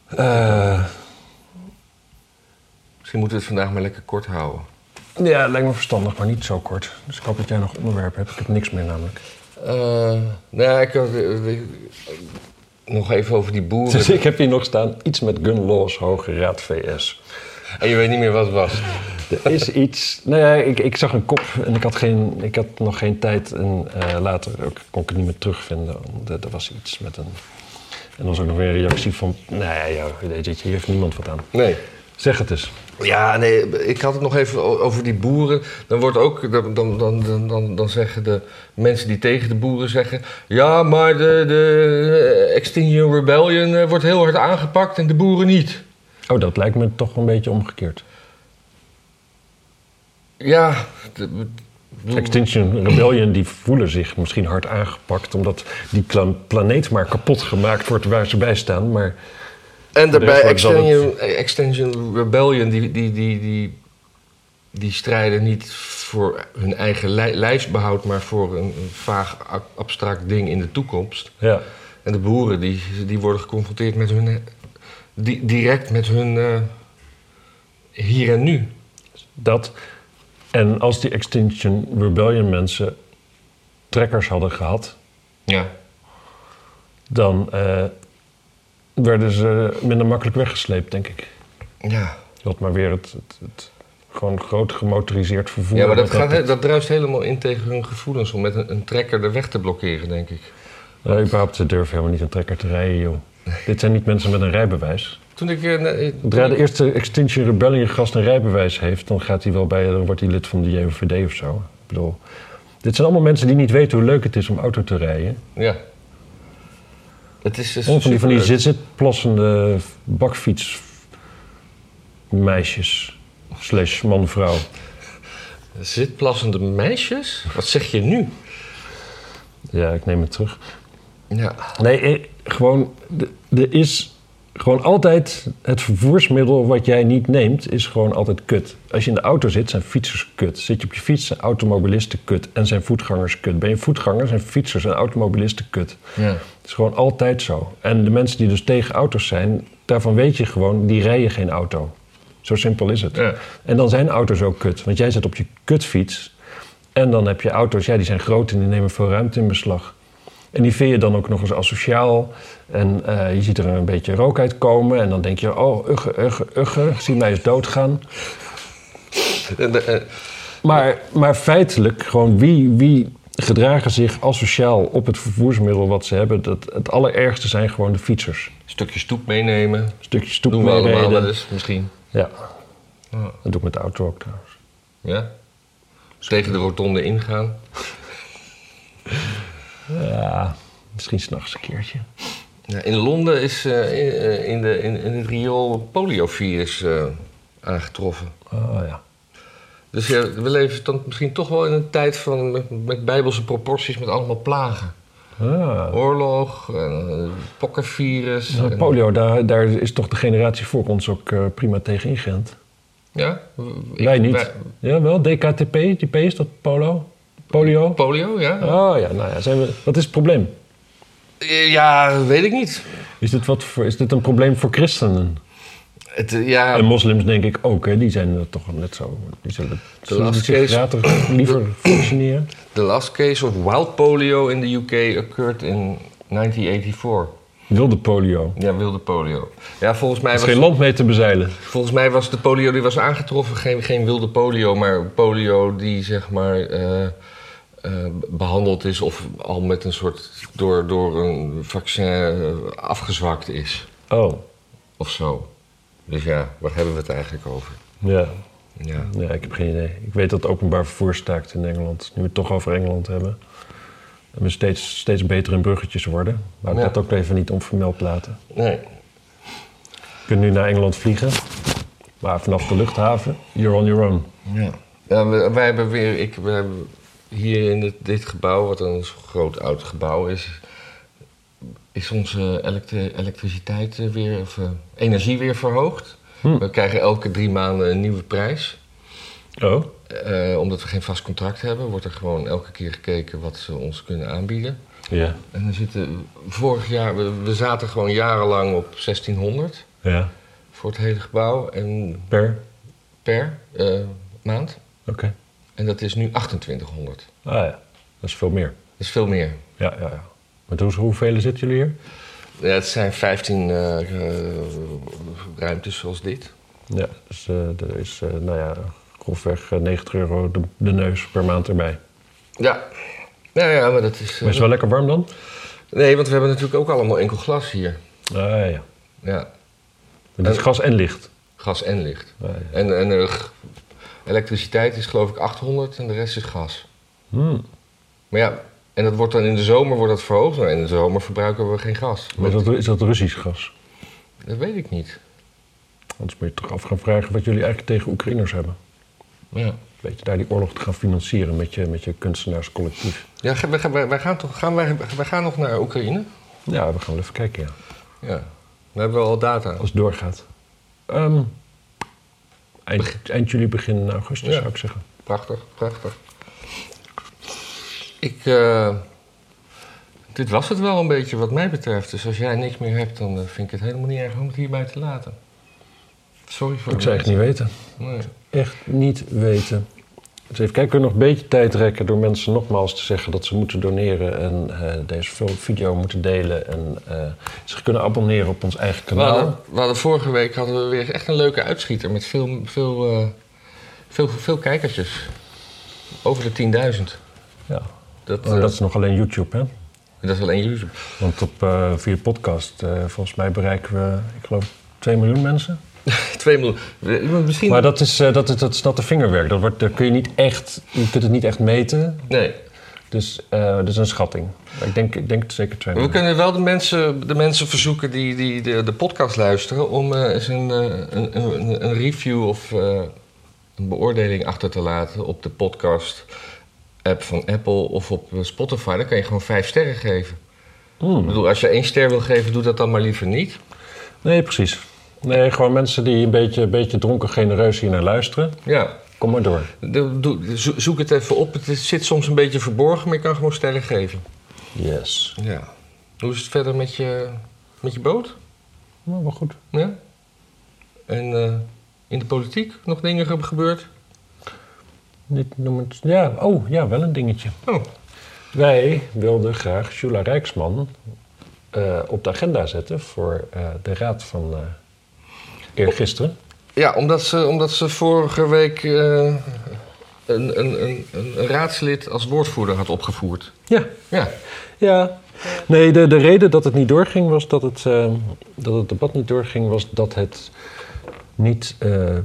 Eh, Misschien moeten we het vandaag maar lekker kort houden. ja, het lijkt me verstandig, maar niet zo kort. Dus ik hoop dat jij nog onderwerp hebt. Ik heb niks meer namelijk. Eh, nou, ik had. eh, nog even over die boeren. Dus ik heb hier nog staan iets met gun laws, Hoge Raad VS. En je weet niet meer wat het was. Er is iets. Nou ja, ik, ik zag een kop en ik had, geen, ik had nog geen tijd. En eh, later ook, kon ik het niet meer terugvinden. Er, was iets met een. En dan was ook nog weer een reactie van. Nou ja, ja, weet je, hier heeft niemand wat aan. Nee. Zeg het eens. Ja, nee, ik had het nog even over die boeren. Dan wordt ook, dan, dan, dan, dan, dan zeggen de mensen die tegen de boeren zeggen... Ja, maar de, de Extinction Rebellion eh, wordt heel hard aangepakt en de boeren niet. Oh, dat lijkt me toch een beetje omgekeerd. Ja, de- Extinction Rebellion die voelen zich misschien hard aangepakt. omdat die planeet maar kapot gemaakt wordt waar ze bij staan. Maar en daarbij Extinction, Extinction Rebellion, die, die, die, die, die strijden niet voor hun eigen lij- lijfsbehoud... maar voor een, vaag ab- abstract ding in de toekomst. ja, En de boeren die, die worden geconfronteerd met hun. eh, di- direct met hun. eh, hier en nu. dat. En als die Extinction Rebellion mensen trekkers hadden gehad. Ja. dan eh, werden ze minder makkelijk weggesleept, denk ik. Ja, Je had maar weer het, het, het gewoon groot gemotoriseerd vervoer. ja maar dat, gaat, dat druist helemaal in tegen hun gevoelens om met een, een trekker de weg te blokkeren, denk ik. Eh, überhaupt, ze durven helemaal niet een trekker te rijden, joh. Dit zijn niet mensen met een rijbewijs. Toen ik. eh, nee, Zodra de eerste Extinction Rebellion gast een rijbewijs heeft, dan gaat hij wel bij, dan wordt hij lid van de JOVD of zo. Ik bedoel, dit zijn allemaal mensen die niet weten hoe leuk het is om auto te rijden. Ja. Het is dus van die, van die superleuk. zit-zitplassende bakfiets meisjes slash man-vrouw. Zitplassende meisjes? Wat zeg je nu? Ja, ik neem het terug. Ja. Nee, eh, gewoon, er is gewoon altijd het vervoersmiddel wat jij niet neemt, is gewoon altijd kut. Als je in de auto zit, zijn fietsers kut. Zit je op je fiets, zijn automobilisten kut. En zijn voetgangers kut. Ben je voetganger, zijn fietsers en automobilisten kut. ja. Het is gewoon altijd zo. En de mensen die dus tegen auto's zijn, daarvan weet je gewoon, die rijden geen auto. Zo simpel is het. Ja. En dan zijn auto's ook kut. Want jij zit op je kutfiets. En dan heb je auto's, ja, die zijn groot en die nemen veel ruimte in beslag. En die vind je dan ook nog eens asociaal. En eh, je ziet er een beetje rook uitkomen. En dan denk je, oh, ugge, ugge, ugge. Zie mij eens doodgaan. De- eh, Maar, maar feitelijk, gewoon wie, wie gedragen zich asociaal op het vervoersmiddel wat ze hebben? Dat, het allerergste zijn gewoon de fietsers. stukje stoep meenemen. Een stukje stoep Doen we allemaal wel meereden. eens, misschien. Ja, Ja. dat doe ik met de auto ook trouwens. Ja? Tegen de rotonde ingaan. Ja, misschien s'nachts een keertje. In Londen is eh, in, eh, in, de, in, in het riool poliovirus eh, aangetroffen. Oh ja. Dus ja, we leven dan misschien toch wel in een tijd van, met, met bijbelse proporties met allemaal plagen. Ah. Oorlog, uh, pokkenvirus. Nou, en- polio, daar, daar is toch de generatie voor ons ook prima tegen ingeënt. Ja? Ik- Wij niet. wij- Ja, wel. DKTP, TP is dat polo? Polio? polio, ja? Oh ja, nou ja. Zijn we, wat is het probleem? Eh, Ja, weet ik niet. Is dit, wat voor, is dit een probleem voor christenen? Het, eh, ja, En moslims denk ik ook, hè? Die zijn er toch net zo. Die zullen, zullen last zich case- gratis liever vaccineren. the last case of wild polio in the UK occurred in 1984. Wilde polio. Ja, wilde polio. Ja, volgens mij is was, geen land mee te bezeilen. volgens mij was de polio die was aangetroffen geen, geen wilde polio, maar polio die zeg maar eh, eh, behandeld is of al met een soort door, door een vaccin eh, afgezwakt is Oh, of zo. Dus ja, waar hebben we het eigenlijk over? ja. Ja. ja. Ik heb geen idee. Ik weet dat het openbaar vervoer staakt in Engeland. Nu we het toch over Engeland hebben. En we steeds, steeds beter in bruggetjes worden. Maar ik Ja. dat ook even niet onvermeld laten. Nee. Je kunt nu naar Engeland vliegen. Maar vanaf de luchthaven, you're on your own. Ja. Ja, wij hebben weer, ik, we hebben hier in dit, dit gebouw, wat een groot oud gebouw is, is onze elektri- elektriciteit weer, of eh, energie weer verhoogd. Hm. We krijgen elke drie maanden een nieuwe prijs. Oh, Eh, omdat we geen vast contract hebben, wordt er gewoon elke keer gekeken wat ze ons kunnen aanbieden. ja. En dan zitten, vorig jaar, we, we zaten gewoon jarenlang op 1600 Ja. voor het hele gebouw en Per? per eh, maand. Oké. En dat is nu 2800. Ah ja, dat is veel meer. Dat is veel meer. Ja, ja, ja. Maar hoe, hoeveel zitten jullie hier? Ja, het zijn 15 eh, eh, ruimtes zoals dit. Ja, dus eh, er is, eh, nou ja, grofweg eh, 90 euro de, de neus per maand erbij. Ja. Ja, ja, maar dat is... Maar is het wel lekker warm dan? Nee, want we hebben natuurlijk ook allemaal enkel glas hier. Ah ja. Ja, Het is gas en licht. gas en licht. Ah, ja. En, en elektriciteit is geloof ik 800 en de rest is gas. Hmm. Maar ja, en dat wordt dan in de zomer wordt dat verhoogd. Maar in de zomer verbruiken we geen gas. Maar is dat, is dat Russisch gas? Dat weet ik niet. Anders moet je toch af gaan vragen wat jullie eigenlijk tegen Oekraïners hebben. Ja, Weet je, daar die oorlog te gaan financieren met je, met je kunstenaarscollectief. ja wij, gaan- wij, wij gaan toch, gaan wij, wij gaan nog naar Oekraïne? Ja, we gaan wel even kijken, ja. Ja, we hebben wel al data. Als het doorgaat. Ehm, eind, eind juli, begin augustus Ja. zou ik zeggen. Prachtig, prachtig. Ik, eh, dit was het wel een beetje wat mij betreft. Dus als jij niks meer hebt, dan eh, vind ik het helemaal niet erg om het hierbij te laten. Sorry voor Ik zou echt niet weten. Nee. Echt niet weten. Dus even kijken, kunnen we nog een beetje tijd rekken door mensen nogmaals te zeggen dat ze moeten doneren en eh, deze video moeten delen en eh, zich kunnen abonneren op ons eigen We, kanaal. hadden, we hadden vorige week hadden we weer echt een leuke uitschieter met veel, veel, eh, veel, veel kijkertjes. Over de 10.000. Ja. Dat, Oh, dat is nog alleen YouTube, hè? dat is alleen YouTube. Want op, via podcast, volgens mij bereiken we, ik geloof, 2 miljoen mensen. <laughs> 2 miljoen. Eh, Misschien. Maar dat is, eh, dat is, dat is natte vingerwerk. Dat, wordt, dat kun je niet echt, je kunt het niet echt meten. Nee. Dus eh, dat is een schatting. Ik denk, ik denk zeker 2 We miljoen. kunnen wel de mensen, de mensen verzoeken die, die de, de podcast luisteren om eens een, een, een, een review of een beoordeling achter te laten op de podcast app van Apple of op Spotify. Dan kan je gewoon vijf sterren geven. Ik Hmm. bedoel, als je één ster wil geven, doe dat dan maar liever niet. Nee, precies. Nee, gewoon mensen die een beetje, een beetje dronken genereus hier naar luisteren. Ja, Kom maar door. de- zoek het even op. Het zit soms een beetje verborgen, maar je kan gewoon sterren geven. Yes. Ja. Hoe is het verder met je, met je boot? Nou, wel goed. Ja? En eh, In de politiek nog dingen hebben gebeurd? Niet noem het, ja, oh ja, wel een dingetje. Oh, Wij wilden graag Jula Rijksman eh, op de agenda zetten voor eh, de raad van eergisteren. ja, omdat ze, omdat ze vorige week eh, een, een, een, een raadslid als woordvoerder had opgevoerd. Ja, Ja, ja. Nee, de, de reden dat het niet doorging was dat het, eh, dat het debat niet doorging, was dat het niet, eh,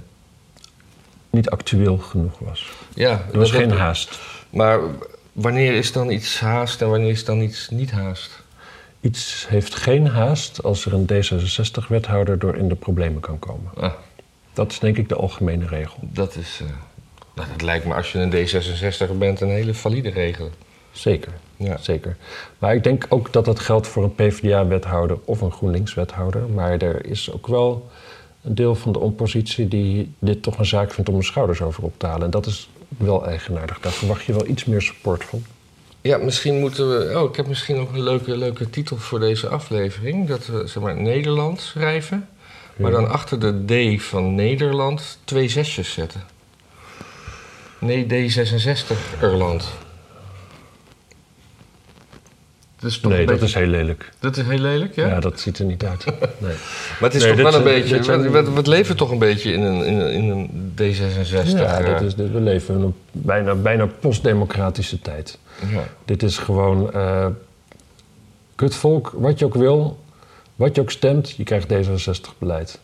niet actueel genoeg was. ja Er was geen haast. Maar wanneer is dan iets haast en wanneer is dan iets niet haast? Iets heeft geen haast als er een D66-wethouder door in de problemen kan komen. Ah, Dat is denk ik de algemene regel. dat is. eh, nou, dat lijkt me als je een D66 bent een hele valide regel. Zeker, Ja. zeker. Maar ik denk ook dat dat geldt voor een PvdA-wethouder of een GroenLinks-wethouder. Maar er is ook wel een deel van de oppositie die dit toch een zaak vindt om de schouders over op te halen. En dat is wel eigenaardig. Daar verwacht je wel iets meer support van. Ja, misschien moeten we. Oh, ik heb misschien nog een leuke, leuke titel voor deze aflevering. Dat we zeg maar Nederland schrijven. Maar dan achter de D van Nederland twee zesjes zetten. Nee, D66 Erland. Dat is toch Nee, een dat beetje- is heel lelijk. dat is heel lelijk, ja? Ja, dat ziet er niet uit. <laughs> Nee. Maar het is Nee, toch wel een beetje. dit zijn- We, we, we leven toch een beetje in een, in een, in een D66. Ja, eh, dat is, we leven in een bijna, bijna postdemocratische tijd. ja. Dit is gewoon eh kutvolk, wat je ook wil, wat je ook stemt, je krijgt D66-beleid.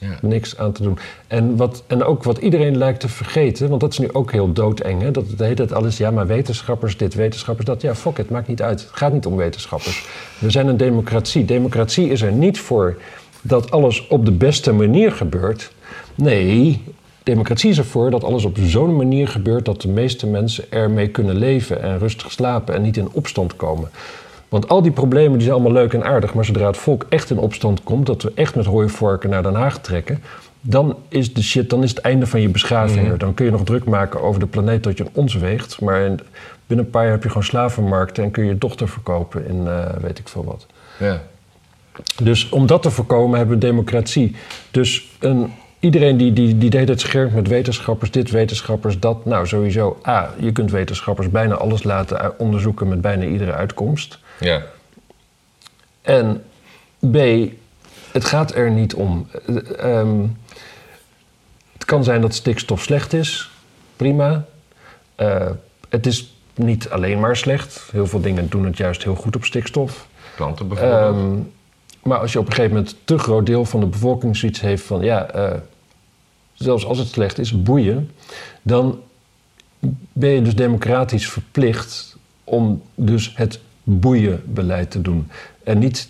Ja. Niks aan te doen. En, wat, en ook wat iedereen lijkt te vergeten, want dat is nu ook heel doodeng. Hè? Dat het hele tijd alles, ja, maar wetenschappers dit, wetenschappers dat. Ja, fuck it, maakt niet uit. Het gaat niet om wetenschappers. We zijn een democratie. Democratie is er niet voor dat alles op de beste manier gebeurt. Nee, democratie is ervoor dat alles op zo'n manier gebeurt dat de meeste mensen ermee kunnen leven en rustig slapen en niet in opstand komen. Want al die problemen die zijn allemaal leuk en aardig, maar zodra het volk echt in opstand komt, dat we echt met hooivorken naar Den Haag trekken, dan is de shit, dan is het einde van je beschaving er. Dan kun je nog druk maken over de planeet tot je een ons weegt, maar in- binnen een paar jaar heb je gewoon slavenmarkten en kun je je dochter verkopen in eh, weet ik veel wat. Ja. Dus om dat te voorkomen hebben we democratie. Dus een, iedereen die, die, die de hele tijd schermt met wetenschappers, dit, wetenschappers, dat. Nou, sowieso, A, je kunt wetenschappers bijna alles laten u- onderzoeken met bijna iedere uitkomst. Ja. En B, het gaat er niet om. Eh, ehm, het kan zijn dat stikstof slecht is, prima. Eh, het is niet alleen maar slecht. Heel veel dingen doen het juist heel goed op stikstof. Planten bijvoorbeeld. Ehm, maar als je op een gegeven moment te groot deel van de bevolking zoiets heeft van ja, eh, zelfs als het slecht is, boeien, dan ben je dus democratisch verplicht om dus het boeienbeleid te doen. En niet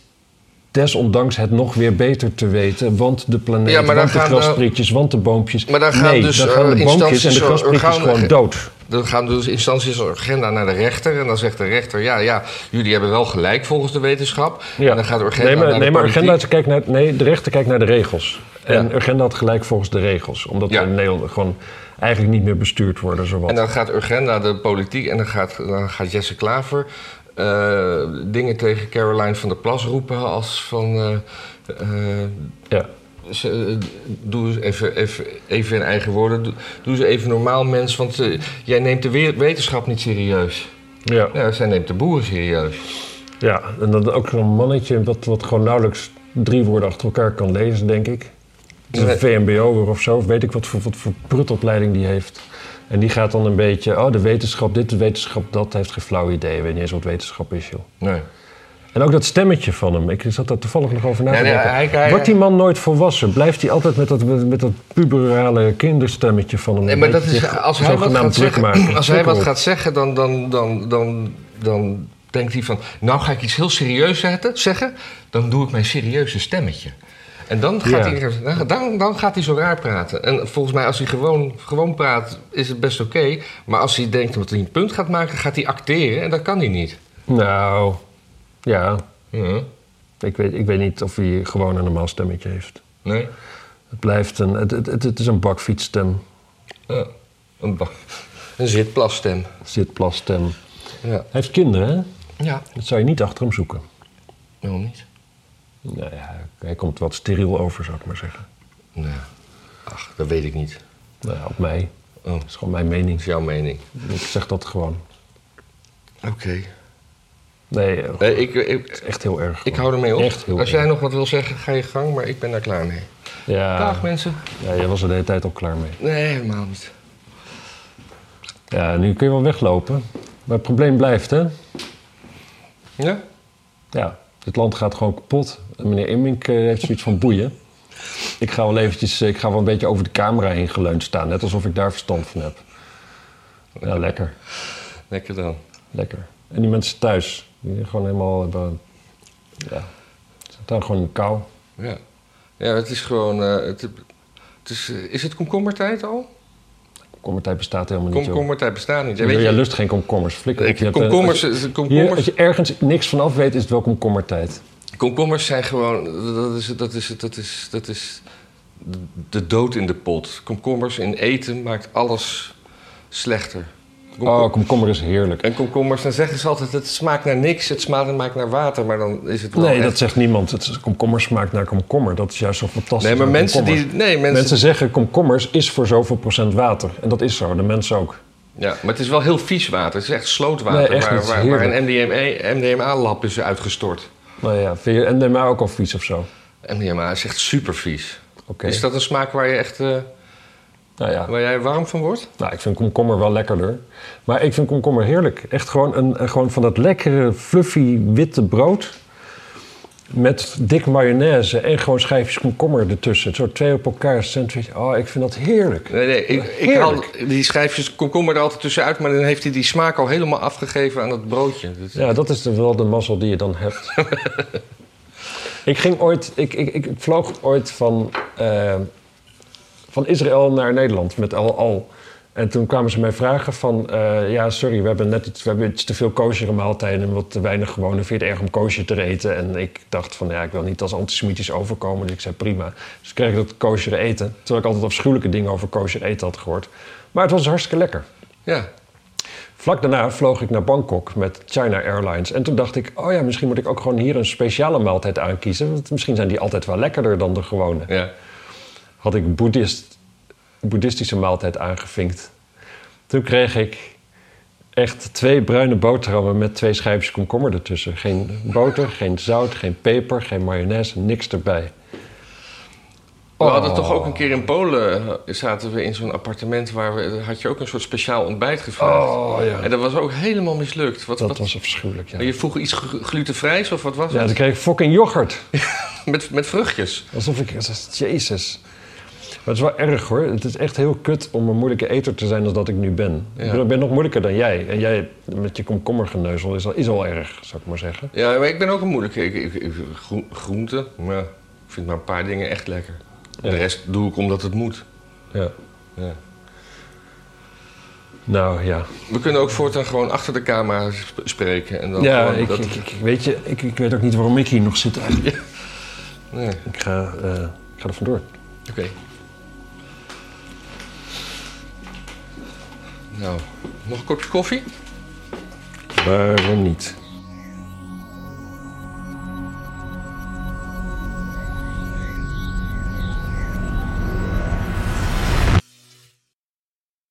desondanks het nog weer beter te weten, want de planeet, Ja, want de de- grasprietjes, want de boompjes. Maar dan gaan nee, dus, dan gaan de eh, boompjes en de grasprietjes orgaan- gewoon dood. Dan gaan dus instanties als agenda naar de rechter. En dan zegt de rechter: ja, ja, jullie hebben wel gelijk volgens de wetenschap. En dan gaat de agenda nee, maar, naar nee, de maar. Urgenda kijkt naar, nee, de rechter kijkt naar de regels. En Ja. Urgenda had gelijk volgens de regels. Omdat Ja. we in Nederland gewoon eigenlijk niet meer bestuurd worden zowat. En dan gaat Urgenda de politiek en dan gaat, dan gaat Jesse Klaver eh, dingen tegen Caroline van der Plas roepen als van... eh, eh, ja. ze- doe eens even, even, even in eigen woorden. Doe, doe eens even normaal, mens, want jij neemt de we- wetenschap niet serieus. Ja. Ja, zij neemt de boeren serieus. ja, en dan ook zo'n mannetje wat, wat gewoon nauwelijks drie woorden achter elkaar kan lezen, denk ik. Het is een VMBO'er of zo, of weet ik wat voor, wat voor prutopleiding die heeft. En die gaat dan een beetje, oh, de wetenschap dit, de wetenschap dat, heeft geen flauw idee. Weet niet eens wat wetenschap is, joh. Nee. En ook dat stemmetje van hem. Ik zat daar toevallig nog over na te nee, denken. Wordt die man nooit volwassen? Blijft hij altijd met dat, met, dat puberale kinderstemmetje van hem? Nee, maar dat is, als hij wat gaat zeggen, maken? als hij wat gaat zeggen dan, dan, dan, dan, dan denkt hij van... nou ga ik iets heel serieus zetten, zeggen, dan doe ik mijn serieuze stemmetje. En dan gaat, Ja. hij, dan, dan gaat hij zo raar praten. En volgens mij als hij gewoon, gewoon praat, is het best oké. Maar als hij denkt dat hij een punt gaat maken, gaat hij acteren. En dat kan hij niet. Nou, ja. Ja. Ik weet, ik weet niet of hij gewoon een normaal stemmetje heeft. Nee? Het blijft een... Het, het, het, het is een bakfietsstem. Ja. Een, ba- een zitplasstem. Zitplasstem. Ja. Hij heeft kinderen, hè? Ja, Dat zou je niet achter hem zoeken. waarom niet? Nou ja, hij komt wat steriel over, zou ik maar zeggen. Nee. Ach, dat weet ik niet. Nou ja, op mij. Oh, Dat is gewoon mijn mening. dat is jouw mening. Ik zeg dat gewoon. Oké. Nee, eh, Nee, ik, het ik, echt heel erg. ik hou ermee op. Echt heel Als erg. jij nog wat wil zeggen, ga je gang, maar ik ben daar klaar mee. Ja, Dag mensen. ja, jij was er de hele tijd al klaar mee. Nee, helemaal niet. Ja, nu kun je wel weglopen. Maar het probleem blijft, hè? Ja? Ja, dit land gaat gewoon kapot. En meneer Immink eh, heeft zoiets van boeien. Ik ga wel eventjes, eh, ik ga wel een beetje over de camera heen geleund staan. Net alsof ik daar verstand van heb. Ja, lekker. Lekker dan. Lekker. En die mensen thuis, die gewoon helemaal hebben... Ja, ze staan gewoon in kou. Ja. Ja, het is gewoon... eh, het, het is, eh, is het komkommertijd al? Komkommertijd bestaat helemaal niet. Komkommertijd bestaat niet. Ja, Jij weet je, lust geen komkommers. Flikker ik, eh, komkommers, eh, je, komkommers, hier, als je ergens niks vanaf weet, is het wel komkommertijd. Komkommers zijn gewoon... Dat is, dat, is, dat, is, dat is de dood in de pot. Komkommers in eten maakt alles slechter. Komkom- Oh, komkommer is heerlijk. En komkommers, dan zeggen ze altijd, het smaakt naar niks, het smaakt naar water, maar dan is het wel Nee, echt- dat zegt niemand. Het is- komkommer smaakt naar komkommer. Dat is juist zo fantastisch. Nee, maar mensen die... Nee, mensen... Mensen zeggen komkommers is voor zoveel procent water. En dat is zo, de mensen ook. Ja, maar het is wel heel vies water. Het is echt slootwater Nee, echt waar, waar, waar een MDMA-lab is uitgestort. Nou ja, vind je NDMA ook al vies of zo? MDMA is echt super vies. Oké. Is dat een smaak waar je echt eh, Nou ja, waar jij warm van wordt? nou, ik vind komkommer wel lekkerder. Maar ik vind komkommer heerlijk. Echt gewoon, een- gewoon van dat lekkere, fluffy, witte brood. Met dik mayonaise en gewoon schijfjes komkommer ertussen. Zo twee op elkaar sandwich. Oh, ik vind dat heerlijk. Nee, nee. Ik, ik haal die schijfjes komkommer er altijd tussenuit, maar dan heeft hij die smaak al helemaal afgegeven aan het broodje. Dus- Ja, dat is de- wel de mazzel die je dan hebt. <laughs> ik ging ooit, ik, ik, ik vloog ooit van, eh, van Israël naar Nederland met Al Al. En toen kwamen ze mij vragen van, eh, ja sorry, we hebben net iets, we hebben iets te veel koosjere maaltijden en wat te weinig gewone. Vind je het erg om koosje te eten? En ik dacht van, ja, ik wil niet als antisemitisch overkomen. Dus ik zei prima. Dus kreeg ik dat koosjere eten. Terwijl ik altijd afschuwelijke dingen over koosjer eten had gehoord. Maar het was hartstikke lekker. ja. Vlak daarna vloog ik naar Bangkok met China Airlines. En toen dacht ik, oh ja, misschien moet ik ook gewoon hier een speciale maaltijd aankiezen. Want misschien zijn die altijd wel lekkerder dan de gewone. ja. Had ik boeddhist, boeddhistische maaltijd aangevinkt. Toen kreeg ik echt twee bruine boterhammen met twee schijfjes komkommer ertussen. Geen boter, geen zout, geen peper, geen mayonaise, niks erbij. We Oh. hadden toch ook een keer in Polen, eh, zaten we in zo'n appartement waar we, had je ook een soort speciaal ontbijt gevraagd. Oh ja, En dat was ook helemaal mislukt. Wat, dat wat, was afschuwelijk, ja. Je vroeg iets glu- glutenvrijs of wat was Ja, het? toen kreeg ik fucking yoghurt. <laughs> Met, met vruchtjes. Alsof ik... Jezus. Maar het is wel erg hoor. Het is echt heel kut om een moeilijke eter te zijn als dat ik nu ben. Ja. Ik ben- nog moeilijker dan jij. En jij met je komkommergeneuzel is al, is al erg, zou ik maar zeggen. Ja, maar ik ben ook een moeilijke. Ik, ik, ik- groen- groente, maar ik vind maar een paar dingen echt lekker. Ja. De rest doe ik omdat het moet. Ja. Ja. Nou ja. We kunnen ook voortaan gewoon achter de camera sp- spreken. En dan Ja, ik, dat- ik, ik- weet je, ik, ik weet ook niet waarom ik hier nog zit eigenlijk. <laughs> Nee, Ik ga, ik ga er vandoor. Oké. Nou, nog een kopje koffie? Waarom niet?